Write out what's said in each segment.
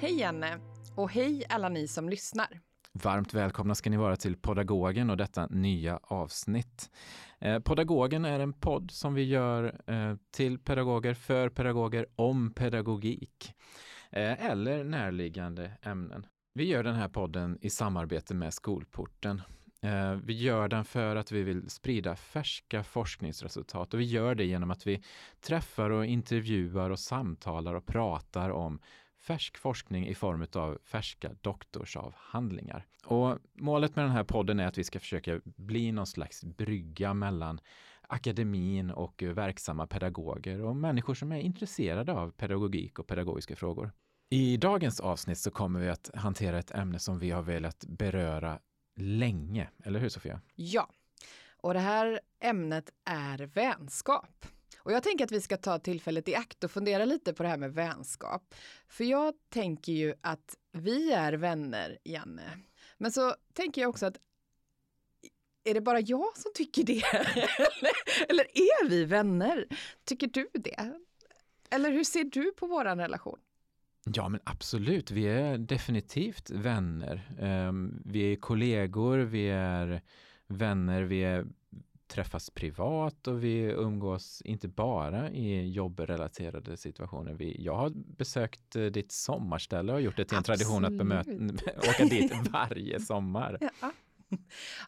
Hej Janne och hej alla ni som lyssnar. Varmt välkomna ska ni vara till Podagogen och detta nya avsnitt. Eh, Podagogen är en podd som vi gör eh, till pedagoger, för pedagoger, om pedagogik eh, eller närliggande ämnen. Vi gör den här podden i samarbete med Skolporten. Eh, vi gör den för att vi vill sprida färska forskningsresultat och vi gör det genom att vi träffar och intervjuar och samtalar och pratar om färsk forskning i form av färska doktorsavhandlingar. Och målet med den här podden är att vi ska försöka bli någon slags brygga mellan akademin och verksamma pedagoger och människor som är intresserade av pedagogik och pedagogiska frågor. I dagens avsnitt så kommer vi att hantera ett ämne som vi har velat beröra länge, eller hur Sofia? Ja, och det här ämnet är vänskap. Och jag tänker att vi ska ta tillfället i akt och fundera lite på det här med vänskap. För jag tänker ju att vi är vänner, Janne. Men så tänker jag också att är det bara jag som tycker det? eller, eller är vi vänner? Tycker du det? Eller hur ser du på vår relation? Ja, men absolut. Vi är definitivt vänner. Um, vi är kollegor, vi är vänner, vi är träffas privat och vi umgås inte bara i jobbrelaterade situationer. Vi, jag har besökt eh, ditt sommarställe och gjort det till en Absolut. tradition att bemöta, åka dit varje sommar. Ja.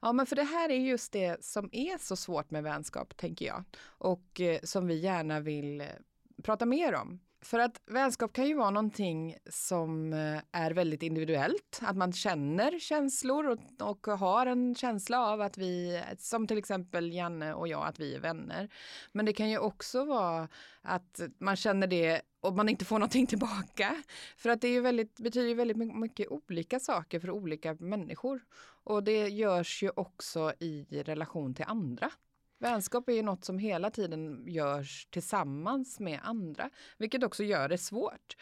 Ja, men för det här är just det som är så svårt med vänskap, tänker jag. Och eh, som vi gärna vill eh, prata mer om. För att vänskap kan ju vara någonting som eh, är väldigt individuellt. Att man känner känslor och, och, har en känsla av att vi, som till exempel Janne och jag, att vi är vänner. Men det kan ju också vara att man känner det och man inte får någonting tillbaka. För att det är ju väldigt, betyder ju väldigt mycket olika saker för olika människor. Och det görs ju också i relation till andra. Vänskap är ju något som hela tiden görs tillsammans med andra, vilket också gör det svårt.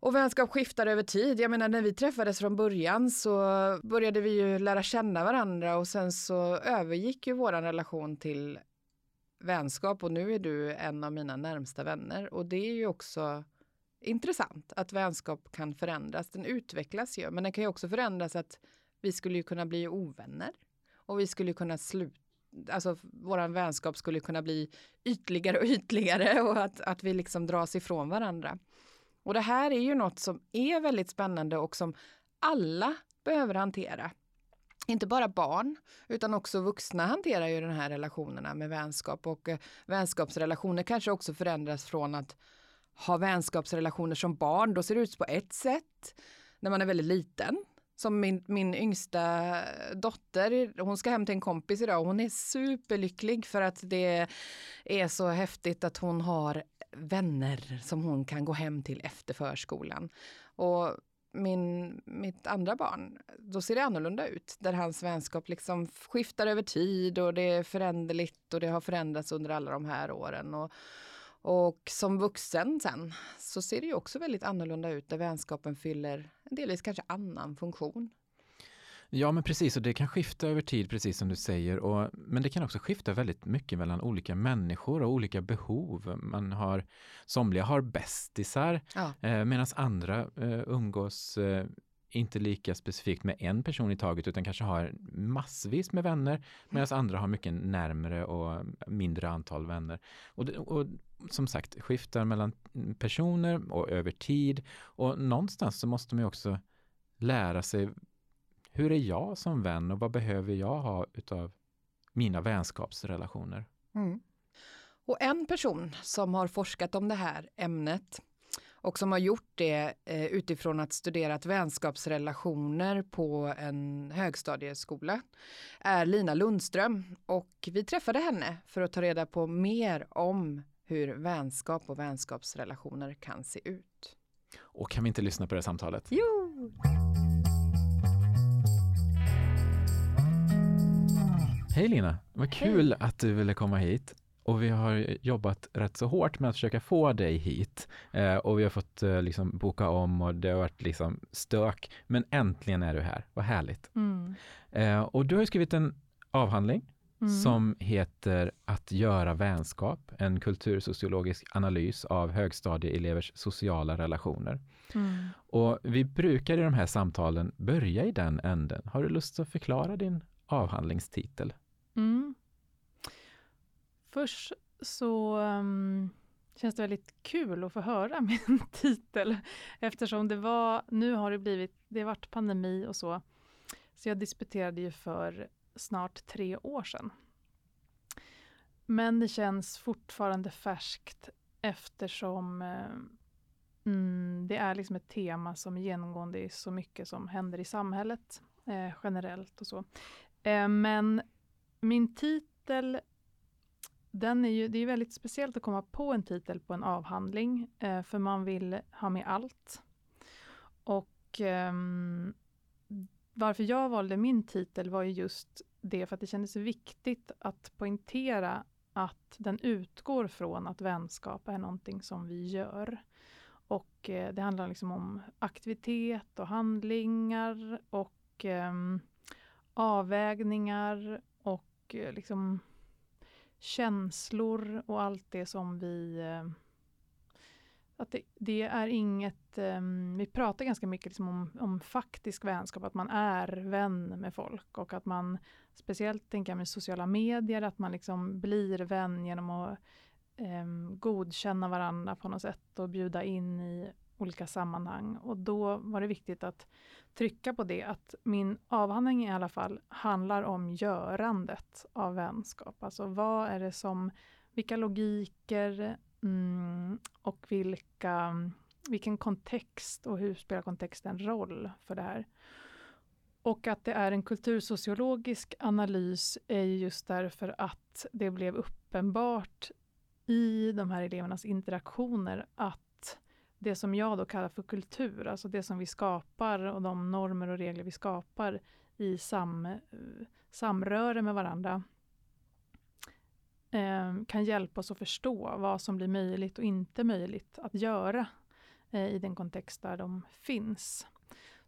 Och vänskap skiftar över tid. Jag menar när vi träffades från början så började vi ju lära känna varandra och sen så övergick ju våran relation till vänskap och nu är du en av mina närmsta vänner och det är ju också intressant att vänskap kan förändras. Den utvecklas ju men den kan ju också förändras att vi skulle ju kunna bli ovänner och vi skulle kunna sluta alltså våran vänskap skulle kunna bli ytligare och ytligare och att, att vi liksom dras ifrån varandra. Och det här är ju något som är väldigt spännande och som alla behöver hantera. Inte bara barn, utan också vuxna hanterar ju de här relationerna med vänskap och eh, vänskapsrelationer kanske också förändras från att ha vänskapsrelationer som barn, då ser det ut på ett sätt när man är väldigt liten som min, min yngsta dotter, hon ska hem till en kompis idag och hon är superlycklig för att det är så häftigt att hon har vänner som hon kan gå hem till efter förskolan. Och min, mitt andra barn, då ser det annorlunda ut. Där hans vänskap liksom skiftar över tid och det är föränderligt och det har förändrats under alla de här åren. Och, och som vuxen sen så ser det ju också väldigt annorlunda ut där vänskapen fyller en delvis kanske annan funktion. Ja men precis och det kan skifta över tid precis som du säger. Och, men det kan också skifta väldigt mycket mellan olika människor och olika behov. Man har, somliga har bästisar ja. eh, medan andra eh, umgås eh, inte lika specifikt med en person i taget utan kanske har massvis med vänner medan andra har mycket närmre och mindre antal vänner. Och, och, som sagt skiftar mellan personer och över tid och någonstans så måste man ju också lära sig hur är jag som vän och vad behöver jag ha utav mina vänskapsrelationer? Mm. Och en person som har forskat om det här ämnet och som har gjort det eh, utifrån att studerat vänskapsrelationer på en högstadieskola är Lina Lundström och vi träffade henne för att ta reda på mer om hur vänskap och vänskapsrelationer kan se ut. Och kan vi inte lyssna på det samtalet? Jo! Hej Lina, vad kul Hej. att du ville komma hit. Och vi har jobbat rätt så hårt med att försöka få dig hit. Eh, och vi har fått eh, liksom boka om och det har varit liksom stök. Men äntligen är du här, vad härligt. Mm. Eh, och du har skrivit en avhandling mm. som heter Att göra vänskap, en kultursociologisk analys av högstadieelevers sociala relationer. Mm. Och vi brukar i de här samtalen börja i den änden. Har du lust att förklara din avhandlingstitel? Först så um, känns det väldigt kul att få höra min titel eftersom det var, nu har det blivit, det har varit pandemi och så. Så jag disputerade ju för snart tre år sedan. Men det känns fortfarande färskt eftersom eh, mm, det är liksom ett tema som är genomgående i så mycket som händer i samhället eh, generellt och så. Eh, men min titel den är ju, det är väldigt speciellt att komma på en titel på en avhandling, eh, för man vill ha med allt. Och eh, varför jag valde min titel var ju just det för att det kändes viktigt att poängtera att den utgår från att vänskap är någonting som vi gör. Och eh, det handlar liksom om aktivitet och handlingar och eh, avvägningar och eh, liksom känslor och allt det som vi... Eh, att det, det är inget... Um, vi pratar ganska mycket liksom om, om faktisk vänskap, att man är vän med folk och att man, speciellt tänker jag med sociala medier, att man liksom blir vän genom att um, godkänna varandra på något sätt och bjuda in i olika sammanhang. Och då var det viktigt att trycka på det, att min avhandling i alla fall handlar om görandet av vänskap. Alltså vad är det som, vilka logiker mm, och vilka, vilken kontext och hur spelar kontexten roll för det här? Och att det är en kultursociologisk analys är just därför att det blev uppenbart i de här elevernas interaktioner att det som jag då kallar för kultur, alltså det som vi skapar och de normer och regler vi skapar i sam, eh, samröre med varandra eh, kan hjälpa oss att förstå vad som blir möjligt och inte möjligt att göra eh, i den kontext där de finns.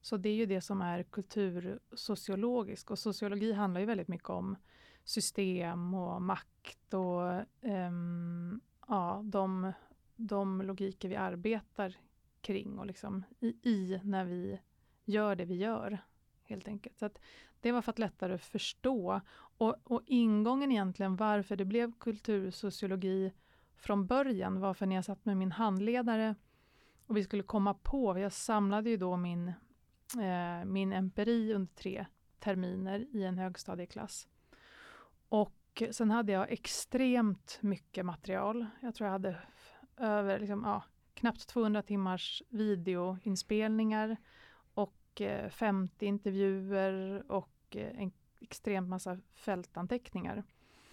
Så det är ju det som är kultursociologiskt och sociologi handlar ju väldigt mycket om system och makt och eh, ja, de de logiker vi arbetar kring och liksom i, i, när vi gör det vi gör. helt enkelt. Så Det var för att lättare förstå. Och, och ingången egentligen varför det blev kultursociologi från början var för när jag satt med min handledare och vi skulle komma på, jag samlade ju då min, eh, min empiri under tre terminer i en högstadieklass. Och sen hade jag extremt mycket material. Jag tror jag hade över liksom, ja, knappt 200 timmars videoinspelningar och eh, 50 intervjuer och eh, en extremt massa fältanteckningar.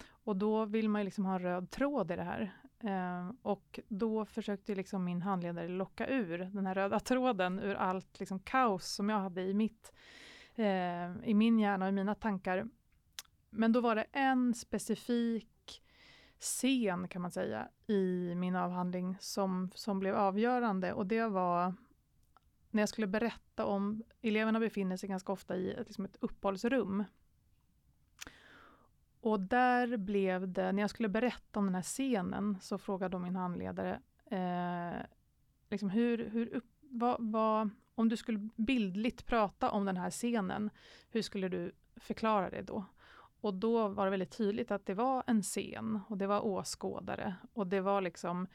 Och då vill man ju liksom ha en röd tråd i det här. Eh, och då försökte liksom min handledare locka ur den här röda tråden ur allt liksom kaos som jag hade i, mitt, eh, i min hjärna och i mina tankar. Men då var det en specifik scen kan man säga i min avhandling som, som blev avgörande och det var när jag skulle berätta om, eleverna befinner sig ganska ofta i ett, liksom ett uppehållsrum. Och där blev det, när jag skulle berätta om den här scenen så frågade min handledare eh, liksom hur, hur upp, vad, vad, om du skulle bildligt prata om den här scenen, hur skulle du förklara det då? Och då var det väldigt tydligt att det var en scen och det var åskådare. Och det var liksom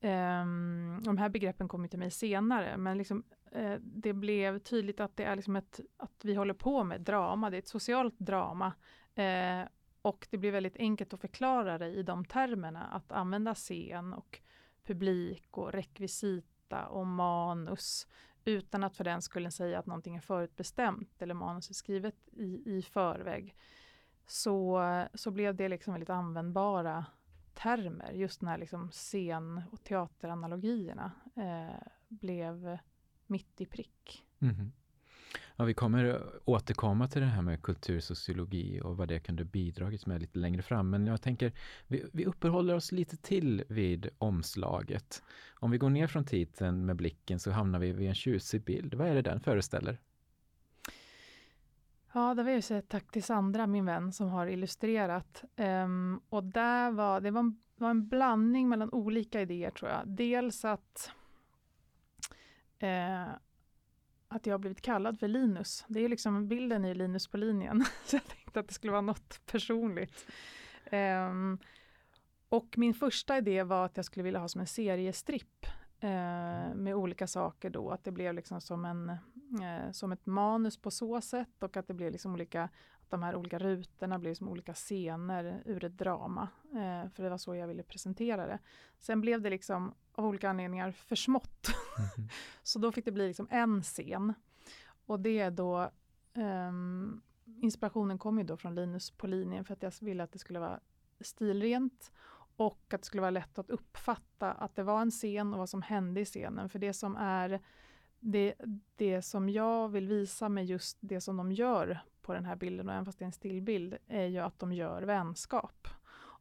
um, de här begreppen kom till mig senare, men liksom, uh, det blev tydligt att det är liksom ett, att vi håller på med drama, det är ett socialt drama. Uh, och det blir väldigt enkelt att förklara det i de termerna, att använda scen och publik och rekvisita och manus utan att för den skulle säga att någonting är förutbestämt eller manus är skrivet i, i förväg så, så blev det liksom väldigt användbara termer. Just när liksom scen och teateranalogierna eh, blev mitt i prick. Mm. Ja, vi kommer återkomma till det här med kultursociologi och vad det kunde bidragit med lite längre fram. Men jag tänker, vi, vi uppehåller oss lite till vid omslaget. Om vi går ner från titeln med blicken så hamnar vi vid en tjusig bild. Vad är det den föreställer? Ja, det vill jag säga tack till Sandra, min vän, som har illustrerat. Um, och där var, det var en, var en blandning mellan olika idéer tror jag. Dels att eh, att jag har blivit kallad för Linus. Det är liksom bilden i Linus på linjen. Så jag tänkte att det skulle vara något personligt. Um, och min första idé var att jag skulle vilja ha som en seriestripp eh, med olika saker då, att det blev liksom som, en, eh, som ett manus på så sätt och att det blev liksom olika, att de här olika rutorna blev som olika scener ur ett drama. Eh, för det var så jag ville presentera det. Sen blev det liksom av olika anledningar för smått. Mm. så då fick det bli liksom en scen. Och det är då um, Inspirationen kom ju då från Linus på linjen för att jag ville att det skulle vara stilrent och att det skulle vara lätt att uppfatta att det var en scen och vad som hände i scenen. För det som är det, det som jag vill visa med just det som de gör på den här bilden, och även fast det är en stillbild, är ju att de gör vänskap.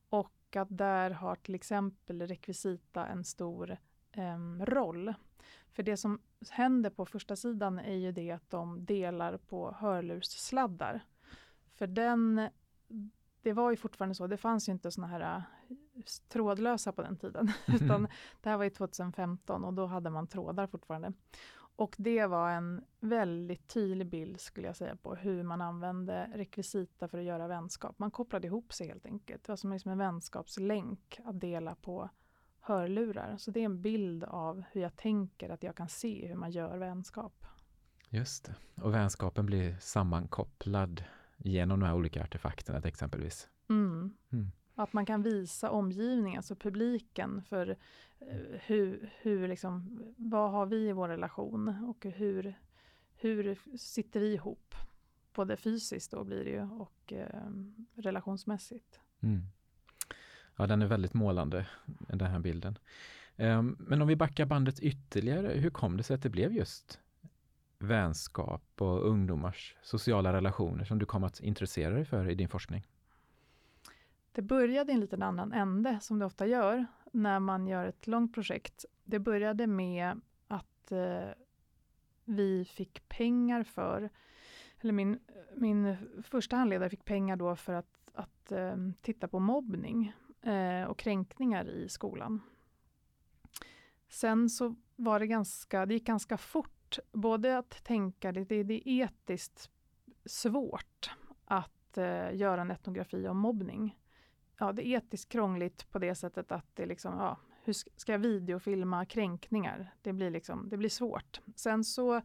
Och att där har till exempel rekvisita en stor eh, roll. För det som händer på första sidan är ju det att de delar på hörlurssladdar. För den, det var ju fortfarande så, det fanns ju inte såna här trådlösa på den tiden. Utan det här var ju 2015 och då hade man trådar fortfarande. Och det var en väldigt tydlig bild skulle jag säga på hur man använde rekvisita för att göra vänskap. Man kopplade ihop sig helt enkelt. Det var som liksom en vänskapslänk att dela på hörlurar. Så det är en bild av hur jag tänker att jag kan se hur man gör vänskap. Just det. Och vänskapen blir sammankopplad genom de här olika artefakterna exempelvis. Mm. Mm. Att man kan visa omgivningen, alltså publiken, för eh, hur, hur liksom, vad har vi i vår relation och hur, hur sitter vi ihop? Både fysiskt då blir det ju och eh, relationsmässigt. Mm. Ja, den är väldigt målande, den här bilden. Um, men om vi backar bandet ytterligare, hur kom det sig att det blev just vänskap och ungdomars sociala relationer som du kom att intressera dig för i din forskning? Det började i en liten annan ände, som det ofta gör när man gör ett långt projekt. Det började med att eh, vi fick pengar för, eller min, min första handledare fick pengar då för att, att eh, titta på mobbning eh, och kränkningar i skolan. Sen så var det ganska, det gick ganska fort, både att tänka, det, det, det är etiskt svårt att eh, göra en etnografi om mobbning. Ja, det är etiskt krångligt på det sättet att det liksom, ja, hur ska jag videofilma kränkningar? Det blir liksom, det blir svårt. Sen så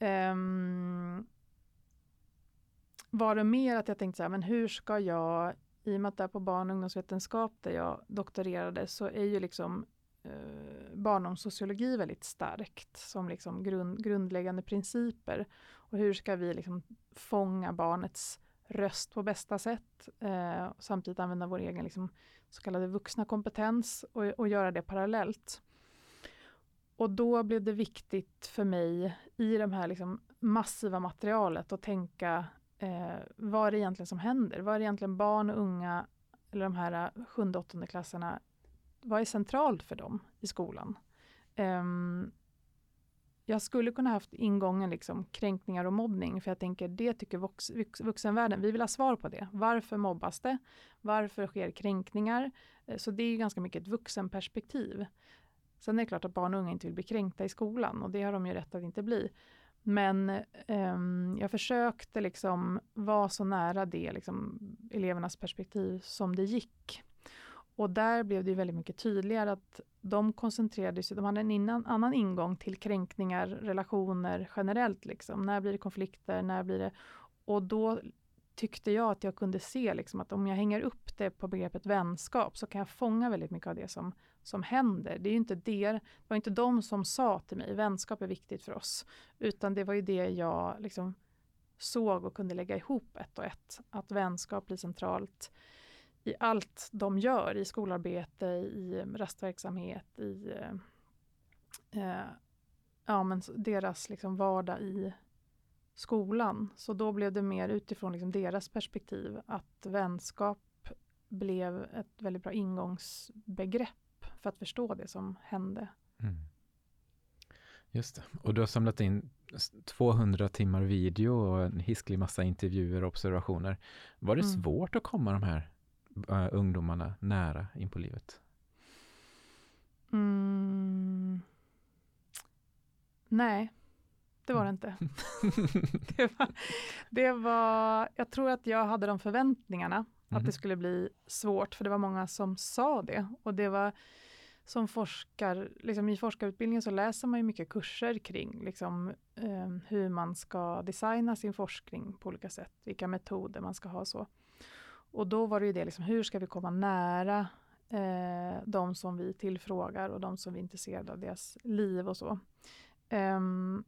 um, var det mer att jag tänkte så här, men hur ska jag i och med att det är på barn och ungdomsvetenskap där jag doktorerade så är ju liksom eh, barnomsociologi väldigt starkt som liksom grund, grundläggande principer. Och hur ska vi liksom fånga barnets röst på bästa sätt eh, och samtidigt använda vår egen liksom, så kallade vuxna kompetens och, och göra det parallellt. Och då blev det viktigt för mig i det här liksom massiva materialet att tänka eh, vad är det egentligen som händer? Vad är det egentligen barn och unga, eller de här eh, sjunde, åttonde klasserna, vad är centralt för dem i skolan? Um, jag skulle kunna haft ingången liksom, kränkningar och mobbning, för jag tänker det tycker vux, vuxenvärlden, vi vill ha svar på det. Varför mobbas det? Varför sker kränkningar? Eh, så det är ganska mycket ett vuxenperspektiv. Sen är det klart att barn och unga inte vill bli kränkta i skolan och det har de ju rätt att inte bli. Men um, jag försökte liksom vara så nära det, liksom, elevernas perspektiv som det gick. Och där blev det väldigt mycket tydligare att de koncentrerade sig, de hade en innan, annan ingång till kränkningar, relationer generellt. Liksom. När blir det konflikter? När blir det... Och då tyckte jag att jag kunde se liksom, att om jag hänger upp det på begreppet vänskap så kan jag fånga väldigt mycket av det som, som händer. Det är ju inte det, det var inte de som sa till mig, vänskap är viktigt för oss. Utan det var ju det jag liksom såg och kunde lägga ihop ett och ett. Att vänskap blir centralt i allt de gör, i skolarbete, i rastverksamhet, i eh, ja, men deras liksom vardag i skolan. Så då blev det mer utifrån liksom deras perspektiv att vänskap blev ett väldigt bra ingångsbegrepp för att förstå det som hände. Mm. Just det. Och du har samlat in 200 timmar video och en hisklig massa intervjuer och observationer. Var det mm. svårt att komma de här uh, ungdomarna nära in på livet? Mm. Nej, det var det inte. det, var, det var, jag tror att jag hade de förväntningarna mm. att det mhm. skulle bli svårt, för det var många som sa det. Och det var som forskar, liksom i forskarutbildningen så läser man ju mycket kurser kring liksom, eh, hur man ska designa sin forskning på olika sätt, vilka metoder man ska ha så. Och då var det ju det, liksom, hur ska vi komma nära eh, de som vi tillfrågar och de som vi är intresserade av deras liv och så. Um,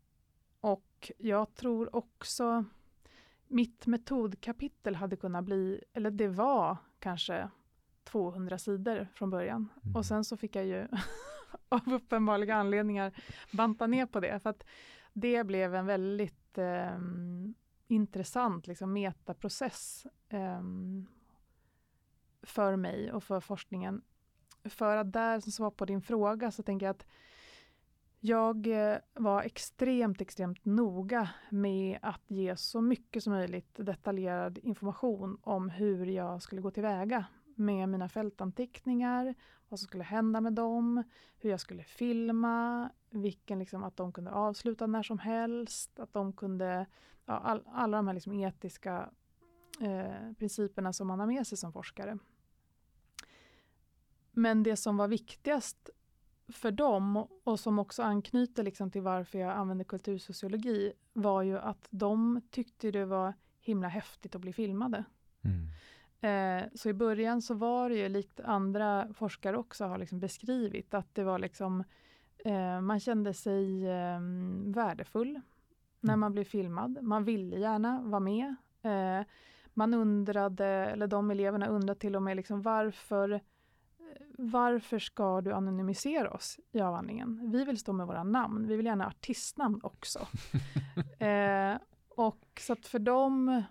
och jag tror också mitt metodkapitel hade kunnat bli, eller det var kanske 200 sidor från början. Mm. Och sen så fick jag ju av uppenbarliga anledningar banta ner på det. För att det blev en väldigt eh, intressant liksom, metaprocess eh, för mig och för forskningen. För att där, som svar på din fråga, så tänker jag att jag eh, var extremt, extremt noga med att ge så mycket som möjligt detaljerad information om hur jag skulle gå tillväga med mina fältanteckningar, vad som skulle hända med dem, hur jag skulle filma, vilken liksom, att de kunde avsluta när som helst, att de kunde, ja, all, alla de här liksom etiska eh, principerna som man har med sig som forskare. Men det som var viktigast för dem och som också anknyter liksom till varför jag använder kultursociologi var ju att de tyckte det var himla häftigt att bli filmade. Mm. Eh, så i början så var det ju likt andra forskare också har liksom beskrivit att det var liksom eh, man kände sig eh, värdefull mm. när man blev filmad. Man ville gärna vara med. Eh, man undrade, eller de eleverna undrade till och med liksom varför varför ska du anonymisera oss i avhandlingen? Vi vill stå med våra namn, vi vill gärna ha artistnamn också. eh, och så att för dem,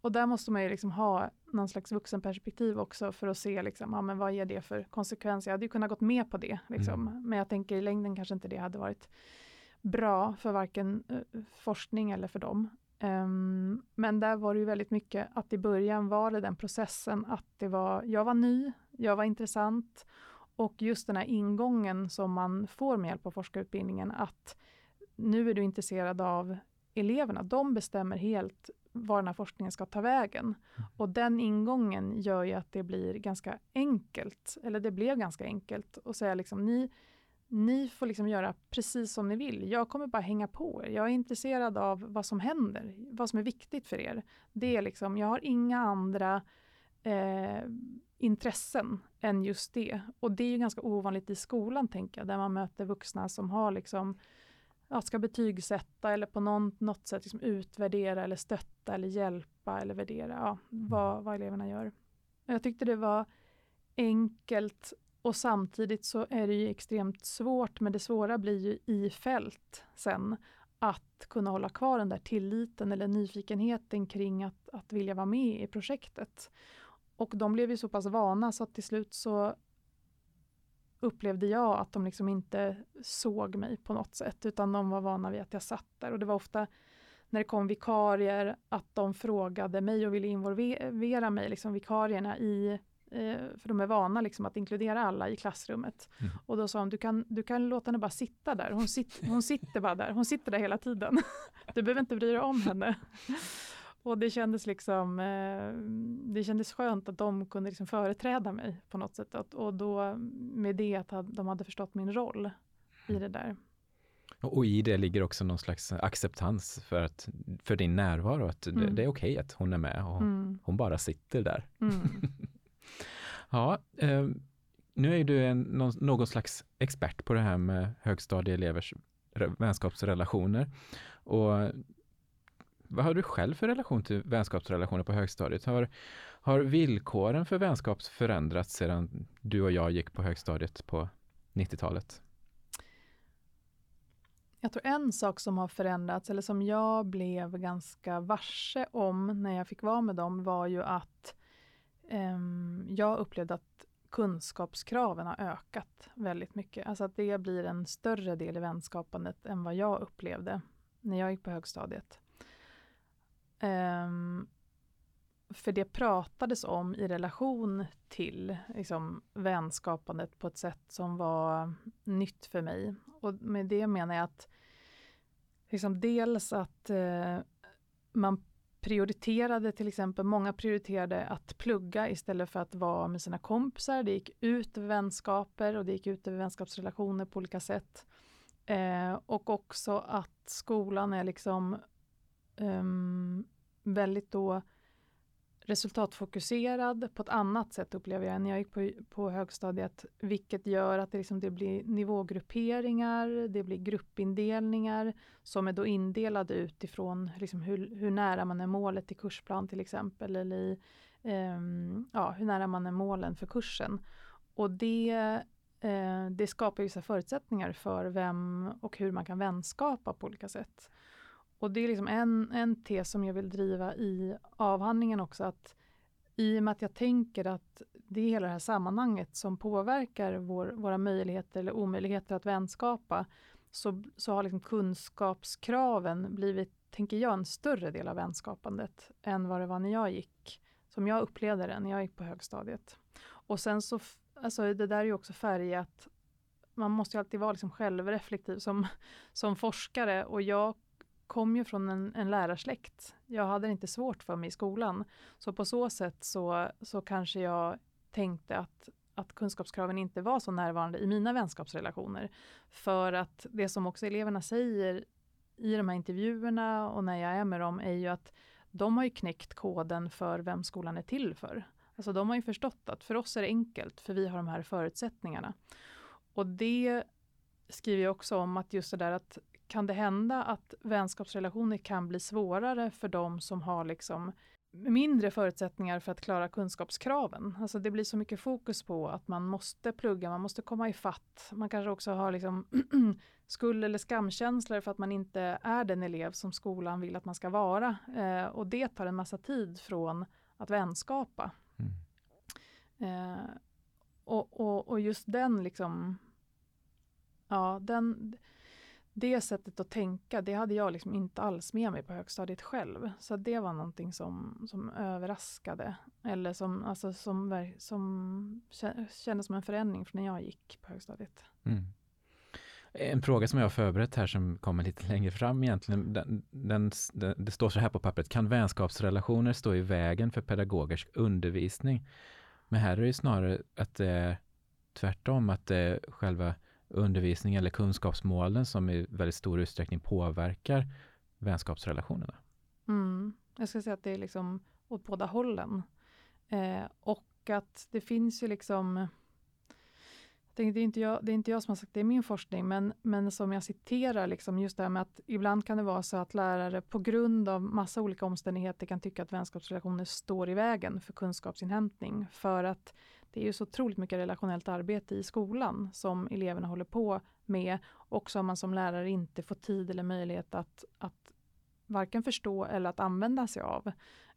och där måste man ju liksom ha någon slags vuxenperspektiv också för att se liksom, ja, men vad ger det för konsekvenser. Jag hade ju kunnat gått med på det, liksom. Mm. men jag tänker i längden kanske inte det hade varit bra för varken uh, forskning eller för dem. Um, men där var det ju väldigt mycket att i början var det den processen att det var, jag var ny, jag var intressant och just den här ingången som man får med hjälp av forskarutbildningen att nu är du intresserad av eleverna, de bestämmer helt var den här forskningen ska ta vägen. Mm. Och den ingången gör ju att det blir ganska enkelt, eller det blev ganska enkelt att säga liksom ni, ni får liksom göra precis som ni vill. Jag kommer bara hänga på er. Jag är intresserad av vad som händer, vad som är viktigt för er. Det är liksom, jag har inga andra eh, intressen än just det. Och det är ju ganska ovanligt i skolan, tänker jag, där man möter vuxna som har liksom ja, ska betygsätta eller på någon, något sätt liksom utvärdera eller stötta eller hjälpa eller värdera ja, vad, mm. vad eleverna gör. Jag tyckte det var enkelt och samtidigt så är det ju extremt svårt, men det svåra blir ju i fält sen att kunna hålla kvar den där tilliten eller nyfikenheten kring att, att vilja vara med i projektet. Och de blev ju så pass vana så att till slut så upplevde jag att de liksom inte såg mig på något sätt, utan de var vana vid att jag satt där. Och det var ofta när det kom vikarier att de frågade mig och ville involvera mig, liksom vikarierna, i för de är vana liksom att inkludera alla i klassrummet. Mm. Och då sa de, du kan, du kan låta henne bara sitta där. Hon, sit, hon sitter bara där. Hon sitter där hela tiden. Du behöver inte bry dig om henne. Och det kändes liksom, eh, det kändes skönt att de kunde liksom företräda mig på något sätt. Och då med det att de hade förstått min roll i det där. Och i det ligger också någon slags acceptans för, att, för din närvaro, att mm. det, det, är okej okay att hon är med och mm. hon bara sitter där. Mm. ja, eh, nu är du en, någon, någon, slags expert på det här med högstadieelevers vänskapsrelationer. Och vad har du själv för relation till vänskapsrelationer på högstadiet? Har, har villkoren för vänskap förändrats sedan du och jag gick på högstadiet på 90-talet? Jag tror en sak som har förändrats, eller som jag blev ganska varse om när jag fick vara med dem, var ju att Ehm, jag upplevde att kunskapskraven har ökat väldigt mycket. Alltså att det blir en större del i vänskapandet än vad jag upplevde när jag gick på högstadiet. Um, för det pratades om i relation till liksom, vänskapandet på ett sätt som var nytt för mig. Och med det menar jag att liksom, dels att eh, man prioriterade till exempel, många prioriterade att plugga istället för att vara med sina kompisar. Det gick ut över vänskaper och det gick ut över vänskapsrelationer på olika sätt. Eh, och också att skolan är liksom um, väldigt då resultatfokuserad på ett annat sätt upplever jag än när jag gick på, på högstadiet. Vilket gör att det, liksom, det blir nivågrupperingar, det blir gruppindelningar som är då indelade utifrån liksom, hur, hur nära man är målet i kursplan till exempel. Eller i, um, ja, hur nära man är målen för kursen. Och det, uh, det skapar vissa förutsättningar för vem och hur man kan vänskapa på olika sätt. Och det är liksom en, en tes som jag vill driva i avhandlingen också, att i och med att jag tänker att det är hela det här sammanhanget som påverkar vår, våra möjligheter eller omöjligheter att vänskapa, så, så har liksom kunskapskraven blivit, tänker jag, en större del av vänskapandet än vad det var när jag gick, som jag upplevde det när jag gick på högstadiet. Och sen så, alltså det där är ju också färgat, man måste ju alltid vara liksom självreflektiv som, som forskare och jag kom ju från en, en lärarsläkt. Jag hade inte svårt för mig i skolan. Så på så sätt så, så kanske jag tänkte att, att kunskapskraven inte var så närvarande i mina vänskapsrelationer. För att det som också eleverna säger i de här intervjuerna och när jag är med dem är ju att de har ju knäckt koden för vem skolan är till för. Alltså de har ju förstått att för oss är det enkelt, för vi har de här förutsättningarna. Och det skriver jag också om att just det där att kan det hända att vänskapsrelationer kan bli svårare för de som har liksom mindre förutsättningar för att klara kunskapskraven. Alltså det blir så mycket fokus på att man måste plugga, man måste komma i fatt. Man kanske också har liksom skuld eller skamkänslor för att man inte är den elev som skolan vill att man ska vara. Eh, och det tar en massa tid från att vänskapa. Mm. Eh, och, och, och, just den liksom, ja den det sättet att tänka, det hade jag liksom inte alls med mig på högstadiet själv. Så det var någonting som, som överraskade. Eller som, alltså som, som kändes som en förändring från när jag gick på högstadiet. Mm. En fråga som jag har förberett här som kommer lite längre fram egentligen. Den, den, den, det står så här på pappret. Kan vänskapsrelationer stå i vägen för pedagogers undervisning? Men här är det snarare att det är tvärtom, att det är själva undervisning eller kunskapsmålen som i väldigt stor utsträckning påverkar vänskapsrelationerna. Mm. Jag ska säga att det är liksom åt båda hållen. Eh, och att det finns ju liksom det är, inte jag, det är inte jag som har sagt det i min forskning, men, men som jag citerar, liksom just det här med att ibland kan det vara så att lärare på grund av massa olika omständigheter kan tycka att vänskapsrelationer står i vägen för kunskapsinhämtning. För att det är ju så otroligt mycket relationellt arbete i skolan som eleverna håller på med och som man som lärare inte får tid eller möjlighet att, att varken förstå eller att använda sig av.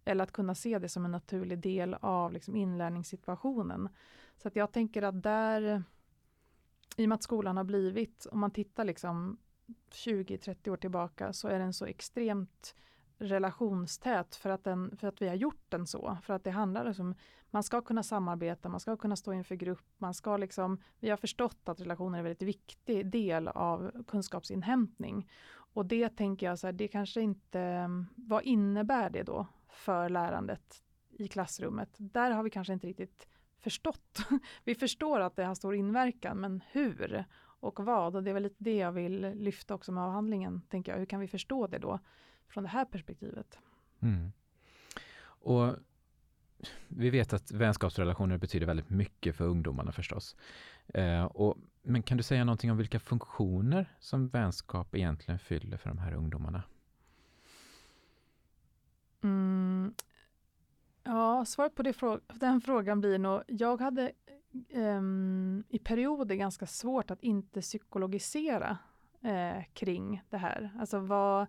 Eller att kunna se det som en naturlig del av liksom inlärningssituationen. Så att jag tänker att där, i och med att skolan har blivit, om man tittar liksom 20-30 år tillbaka, så är den så extremt relationstät för att, den, för att vi har gjort den så. För att det handlar om man ska kunna samarbeta, man ska kunna stå inför grupp, man ska liksom, vi har förstått att relationer är en väldigt viktig del av kunskapsinhämtning. Och det tänker jag så här, det kanske inte, vad innebär det då för lärandet i klassrummet? Där har vi kanske inte riktigt förstått. vi förstår att det har stor inverkan, men hur och vad? Och det är väl lite det jag vill lyfta också med avhandlingen, tänker jag. Hur kan vi förstå det då från det här perspektivet? Mm. Och vi vet att vänskapsrelationer betyder väldigt mycket för ungdomarna förstås. Eh, och, men kan du säga någonting om vilka funktioner som vänskap egentligen fyller för de här ungdomarna? Mm, ja, svaret på det, den frågan blir nog, jag hade um, i perioder ganska svårt att inte psykologisera eh, kring det här. Alltså vad,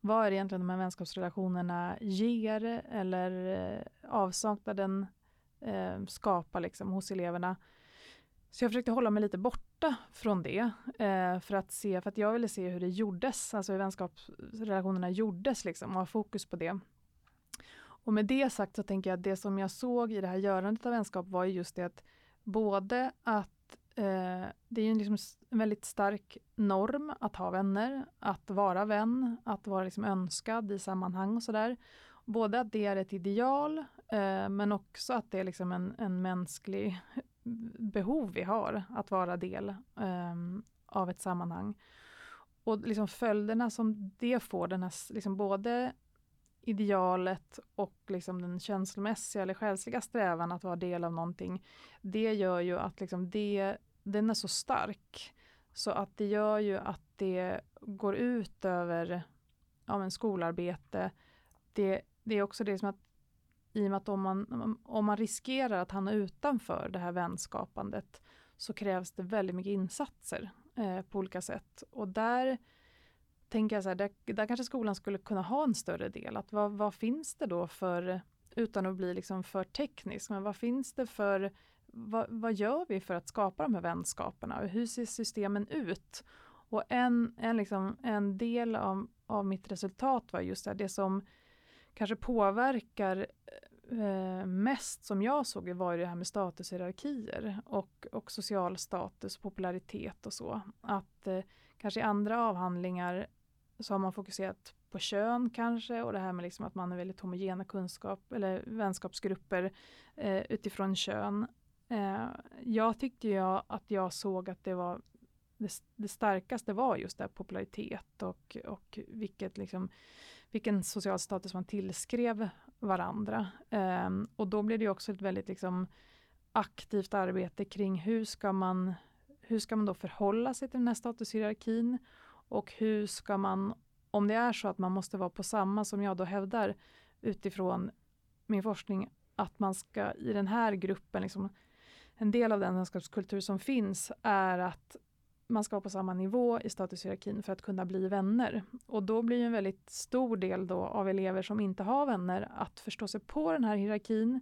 vad är det egentligen de här vänskapsrelationerna ger eller eh, avsaknaden eh, skapar liksom, hos eleverna. Så jag försökte hålla mig lite borta från det eh, för att se, för att jag ville se hur det gjordes, alltså hur vänskapsrelationerna gjordes liksom och ha fokus på det. Och med det sagt så tänker jag att det som jag såg i det här görandet av vänskap var just det att både att eh, det är en, liksom en väldigt stark norm att ha vänner, att vara vän, att vara liksom önskad i sammanhang och sådär. Både att det är ett ideal, eh, men också att det är liksom en, en mänsklig behov vi har att vara del eh, av ett sammanhang. Och liksom följderna som det får, den här, liksom både idealet och liksom den känslomässiga eller själsliga strävan att vara del av någonting, det gör ju att liksom det, den är så stark. Så att det gör ju att det går ut över ja, men skolarbete. Det, det är också det som att i och med att om man, om man riskerar att hamna utanför det här vänskapandet så krävs det väldigt mycket insatser eh, på olika sätt. Och där tänker jag så här, där, där, kanske skolan skulle kunna ha en större del. Att vad, vad finns det då för, utan att bli liksom för teknisk, men vad finns det för, vad, vad gör vi för att skapa de här vänskaperna? Och hur ser systemen ut? Och en, en, liksom, en del av, av mitt resultat var just det, det som kanske påverkar eh, mest som jag såg var det här med statushierarkier och, och social status, popularitet och så. Att eh, kanske i andra avhandlingar så har man fokuserat på kön kanske och det här med liksom att man är väldigt homogena kunskap eller vänskapsgrupper eh, utifrån kön. Eh, jag tyckte ju att jag såg att det var det, det starkaste var just det popularitet och, och vilket liksom, vilken social status man tillskrev varandra. Eh, och då blev det också ett väldigt liksom, aktivt arbete kring hur ska man hur ska man då förhålla sig till den här statushierarkin och hur ska man, om det är så att man måste vara på samma som jag då hävdar utifrån min forskning, att man ska i den här gruppen, liksom, en del av den vänskapskultur som finns är att man ska vara på samma nivå i statushierarkin för att kunna bli vänner. Och då blir en väldigt stor del då av elever som inte har vänner att förstå sig på den här hierarkin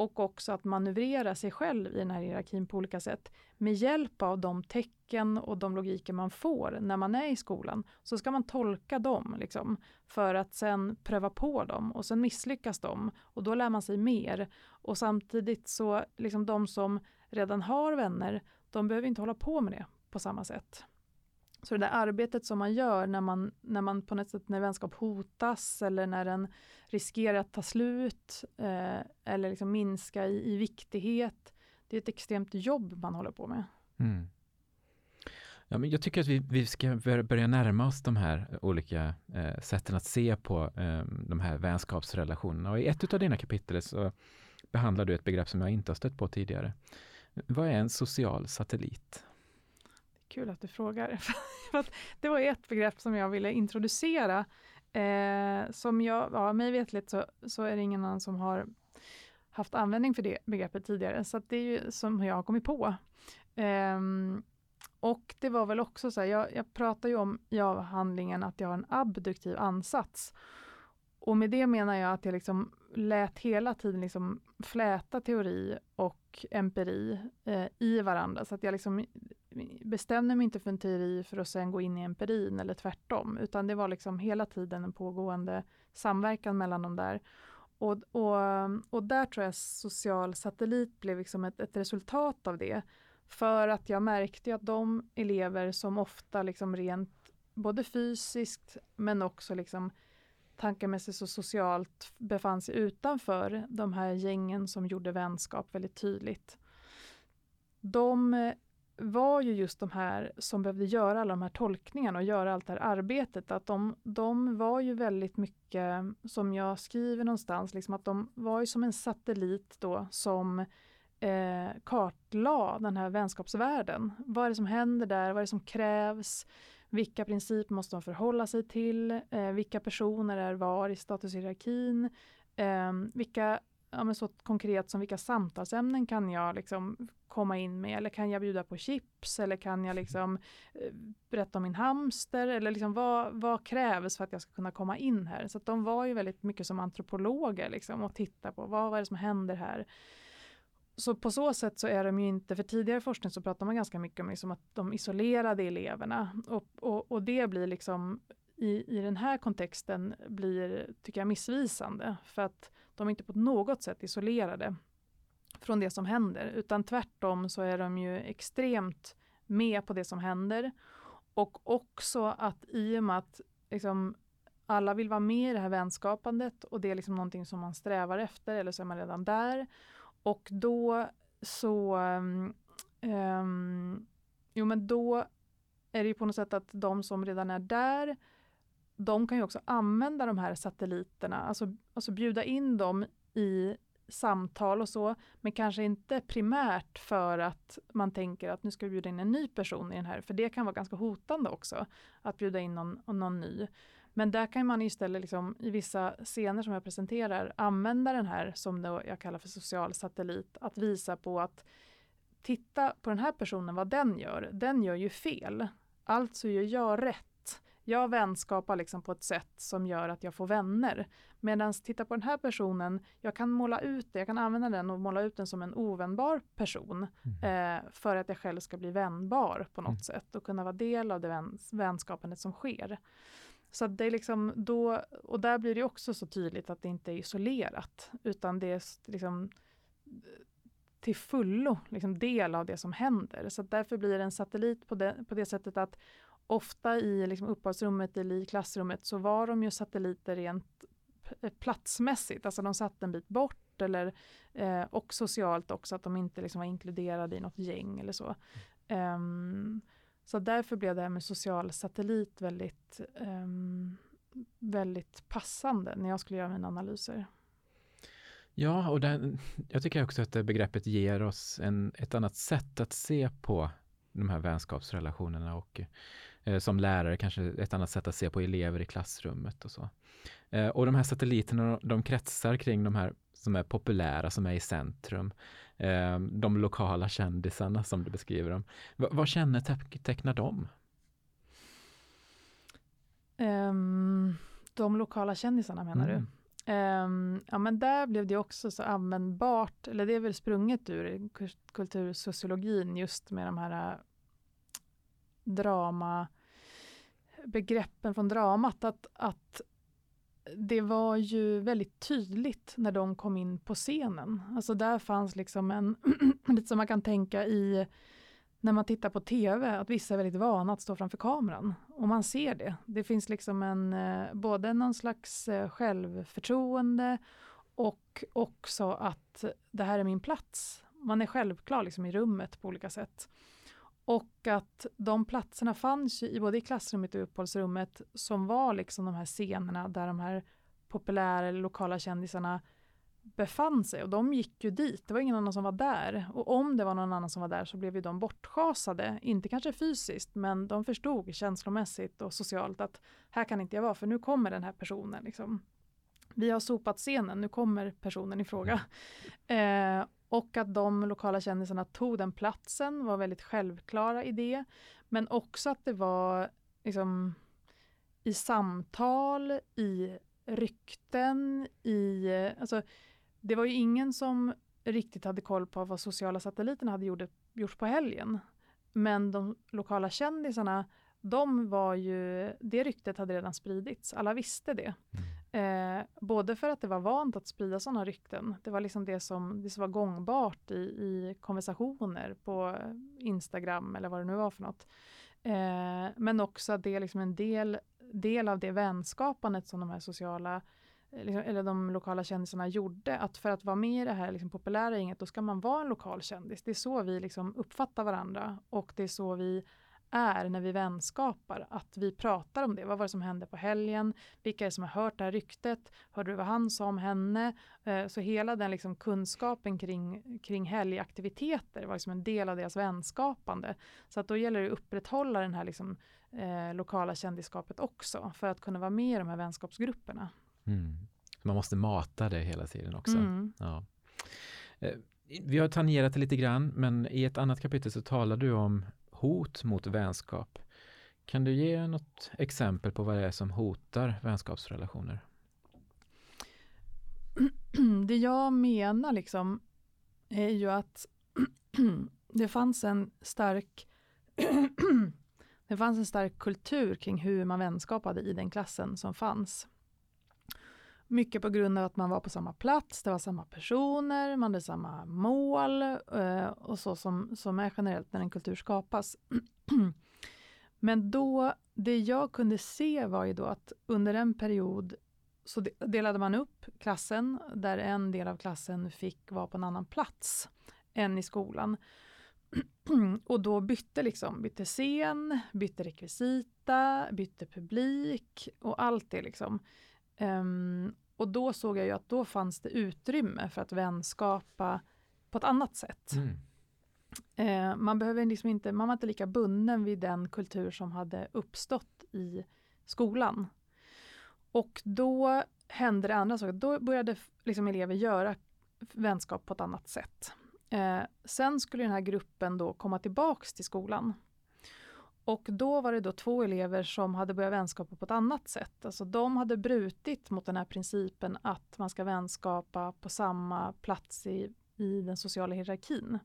och också att manövrera sig själv i den här hierarkin på olika sätt. Med hjälp av de tecken och de logiker man får när man är i skolan så ska man tolka dem liksom, för att sen pröva på dem och sen misslyckas de och då lär man sig mer. Och samtidigt så, liksom de som redan har vänner, de behöver inte hålla på med det på samma sätt. Så det där arbetet som man gör när man, när man på något sätt, när vänskap hotas eller när den riskerar att ta slut eh, eller liksom minska i, i, viktighet. Det är ett extremt jobb man håller på med. Mm. Ja, men jag tycker att vi, vi ska börja närma oss de här olika eh, sätten att se på eh, de här vänskapsrelationerna. Och I ett av dina kapitel så behandlar du ett begrepp som jag inte har stött på tidigare. Vad är en social satellit? Kul att du frågar. det var ett begrepp som jag ville introducera. Eh, som jag, ja, mig vetligt så, så är det ingen annan som har haft användning för det begreppet tidigare, så det är ju som jag har kommit på. Eh, och det var väl också så här, jag, jag pratar ju om i avhandlingen att jag har en abduktiv ansats. Och med det menar jag att jag liksom lät hela tiden liksom fläta teori och empiri eh, i varandra, så att jag liksom bestämde mig inte för en teori för att sen gå in i empirin eller tvärtom, utan det var liksom hela tiden en pågående samverkan mellan de där. Och, och, och där tror jag social satellit blev liksom ett, ett resultat av det. För att jag märkte att de elever som ofta liksom rent både fysiskt men också liksom tankemässigt och socialt befann sig utanför de här gängen som gjorde vänskap väldigt tydligt. De var ju just de här som behövde göra alla de här tolkningarna och göra allt det här arbetet. Att de, de var ju väldigt mycket, som jag skriver någonstans, liksom att de var ju som en satellit då som eh, kartlade den här vänskapsvärlden. Vad är det som händer där? Vad är det som krävs? Vilka principer måste de förhålla sig till? Eh, vilka personer är var i statushierarkin? Eh, vilka ja, men så konkret som vilka samtalsämnen kan jag liksom komma in med? Eller kan jag bjuda på chips? Eller kan jag liksom eh, berätta om min hamster? Eller liksom vad, vad krävs för att jag ska kunna komma in här? Så de var ju väldigt mycket som antropologer liksom och titta på vad, vad är det som händer här? så på så sätt så är de ju inte, för tidigare forskning så pratar man ganska mycket om liksom att de isolerade eleverna och, och, och det blir liksom i, i den här kontexten blir, tycker jag, missvisande för att de är inte på något sätt isolerade från det som händer, utan tvärtom så är de ju extremt med på det som händer. Och också att i och med att liksom, alla vill vara med i det här vänskapandet och det är liksom någonting som man strävar efter eller så är man redan där. Och då så, um, jo men då är det ju på något sätt att de som redan är där, de kan ju också använda de här satelliterna, alltså, alltså bjuda in dem i samtal och så, men kanske inte primärt för att man tänker att nu ska vi bjuda in en ny person i den här, för det kan vara ganska hotande också, att bjuda in någon, någon ny. Men där kan man istället liksom, i vissa scener som jag presenterar använda den här som då jag kallar för social satellit, att visa på att titta på den här personen, vad den gör. Den gör ju fel. Alltså gör jag rätt. Jag vänskapar liksom på ett sätt som gör att jag får vänner. Medan titta på den här personen, jag kan måla ut det, jag kan använda den och måla ut den som en ovänbar person. Mm. Eh, för att jag själv ska bli vänbar på något mm. sätt och kunna vara del av det väns vänskapandet som sker. Så det är liksom då, och där blir det också så tydligt att det inte är isolerat, utan det är liksom till fullo liksom del av det som händer. Så därför blir det en satellit på det, på det sättet att ofta i liksom uppehållsrummet eller i klassrummet så var de ju satelliter rent eh, platsmässigt, alltså de satt en bit bort eller eh, och socialt också att de inte liksom var inkluderade i något gäng eller så. Um, så därför blev det här med social satellit väldigt, um, väldigt passande när jag skulle göra mina analyser. Ja, och den, jag tycker också att det begreppet ger oss en, ett annat sätt att se på de här vänskapsrelationerna och som lärare kanske ett annat sätt att se på elever i klassrummet och så. Eh, och de här satelliterna, de kretsar kring de här som är populära, som är i centrum. Eh, de lokala kändisarna som du beskriver dem. V vad kännetecknar dem? Um, de lokala kändisarna menar mm. du? Um, ja men där blev det också så användbart, eller det är väl sprunget ur kultursociologin just med de här drama begreppen från dramat, att, att det var ju väldigt tydligt när de kom in på scenen. Alltså där fanns liksom en, lite som man kan tänka i när man tittar på tv, att vissa är väldigt vana att stå framför kameran. Och man ser det. Det finns liksom en, eh, både någon slags eh, självförtroende och också att det här är min plats. Man är självklar liksom i rummet på olika sätt. Och att de platserna fanns ju i både i klassrummet och uppehållsrummet som var liksom de här scenerna där de här populära lokala kändisarna befann sig och de gick ju dit. Det var ingen annan som var där och om det var någon annan som var där så blev ju de bortschasade. Inte kanske fysiskt men de förstod känslomässigt och socialt att här kan inte jag vara för nu kommer den här personen. Liksom. Vi har sopat scenen, nu kommer personen i fråga. Eh, och att de lokala kändisarna tog den platsen var väldigt självklara i det. Men också att det var liksom, i samtal, i rykten, i... Alltså, det var ju ingen som riktigt hade koll på vad sociala satelliterna hade gjort, gjort på helgen. Men de lokala kändisarna, de var ju, det ryktet hade redan spridits, alla visste det. Mm. Eh, både för att det var vant att sprida sådana rykten, det var liksom det som, det som var gångbart i, i konversationer på Instagram eller vad det nu var för något. Eh, men också att det är liksom en del, del av det vänskapandet som de här sociala eh, liksom, eller de lokala kändisarna gjorde, att för att vara med i det här liksom, populära gänget, då ska man vara en lokal kändis. Det är så vi liksom uppfattar varandra och det är så vi är när vi vänskapar, att vi pratar om det. Vad var det som hände på helgen? Vilka är det som har hört det här ryktet? Hörde du vad han sa om henne? Eh, så hela den liksom kunskapen kring, kring helgaktiviteter var liksom en del av deras vänskapande. Så att då gäller det att upprätthålla den här liksom, eh, lokala kändiskapet också för att kunna vara med i de här vänskapsgrupperna. Mm. Man måste mata det hela tiden också. Mm. Ja. Eh, vi har tangerat det lite grann, men i ett annat kapitel så talar du om hot mot vänskap. Kan du ge något exempel på vad det är som hotar vänskapsrelationer? Det jag menar liksom är ju att det fanns en stark det fanns en stark kultur kring hur man vänskapade i den klassen som fanns. Mycket på grund av att man var på samma plats, det var samma personer, man hade samma mål eh, och så som, som är generellt när en kultur skapas. Men då, det jag kunde se var ju då att under en period så delade man upp klassen där en del av klassen fick vara på en annan plats än i skolan. och då bytte liksom, bytte scen, bytte rekvisita, bytte publik och allt det liksom. Um, och då såg jag ju att då fanns det utrymme för att vänskapa på ett annat sätt. Mm. Eh, man behöver liksom inte, man var inte lika bunden vid den kultur som hade uppstått i skolan. Och då hände det andra saker. Då började liksom elever göra vänskap på ett annat sätt. Eh, sen skulle den här gruppen då komma tillbaks till skolan. Och då var det då två elever som hade börjat vänskapa på ett annat sätt. Alltså de hade brutit mot den här principen att man ska vänskapa på samma plats i, i den sociala hierarkin.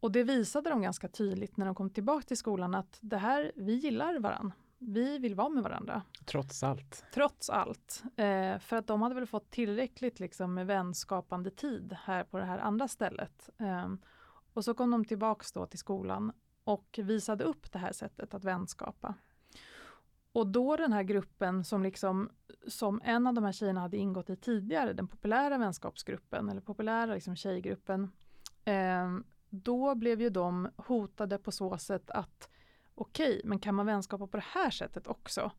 Och det visade de ganska tydligt när de kom tillbaka till skolan att det här, vi gillar varandra. Vi vill vara med varandra. Trots allt. Trots allt. Eh, för att de hade väl fått tillräckligt liksom, med vänskapande tid här på det här andra stället. Eh, och så kom de tillbaks då till skolan och visade upp det här sättet att vänskapa. Och då den här gruppen som liksom som en av de här tjejerna hade ingått i tidigare, den populära vänskapsgruppen eller populära liksom tjejgruppen. Eh, då blev ju de hotade på så sätt att okej, okay, men kan man vänskapa på det här sättet också?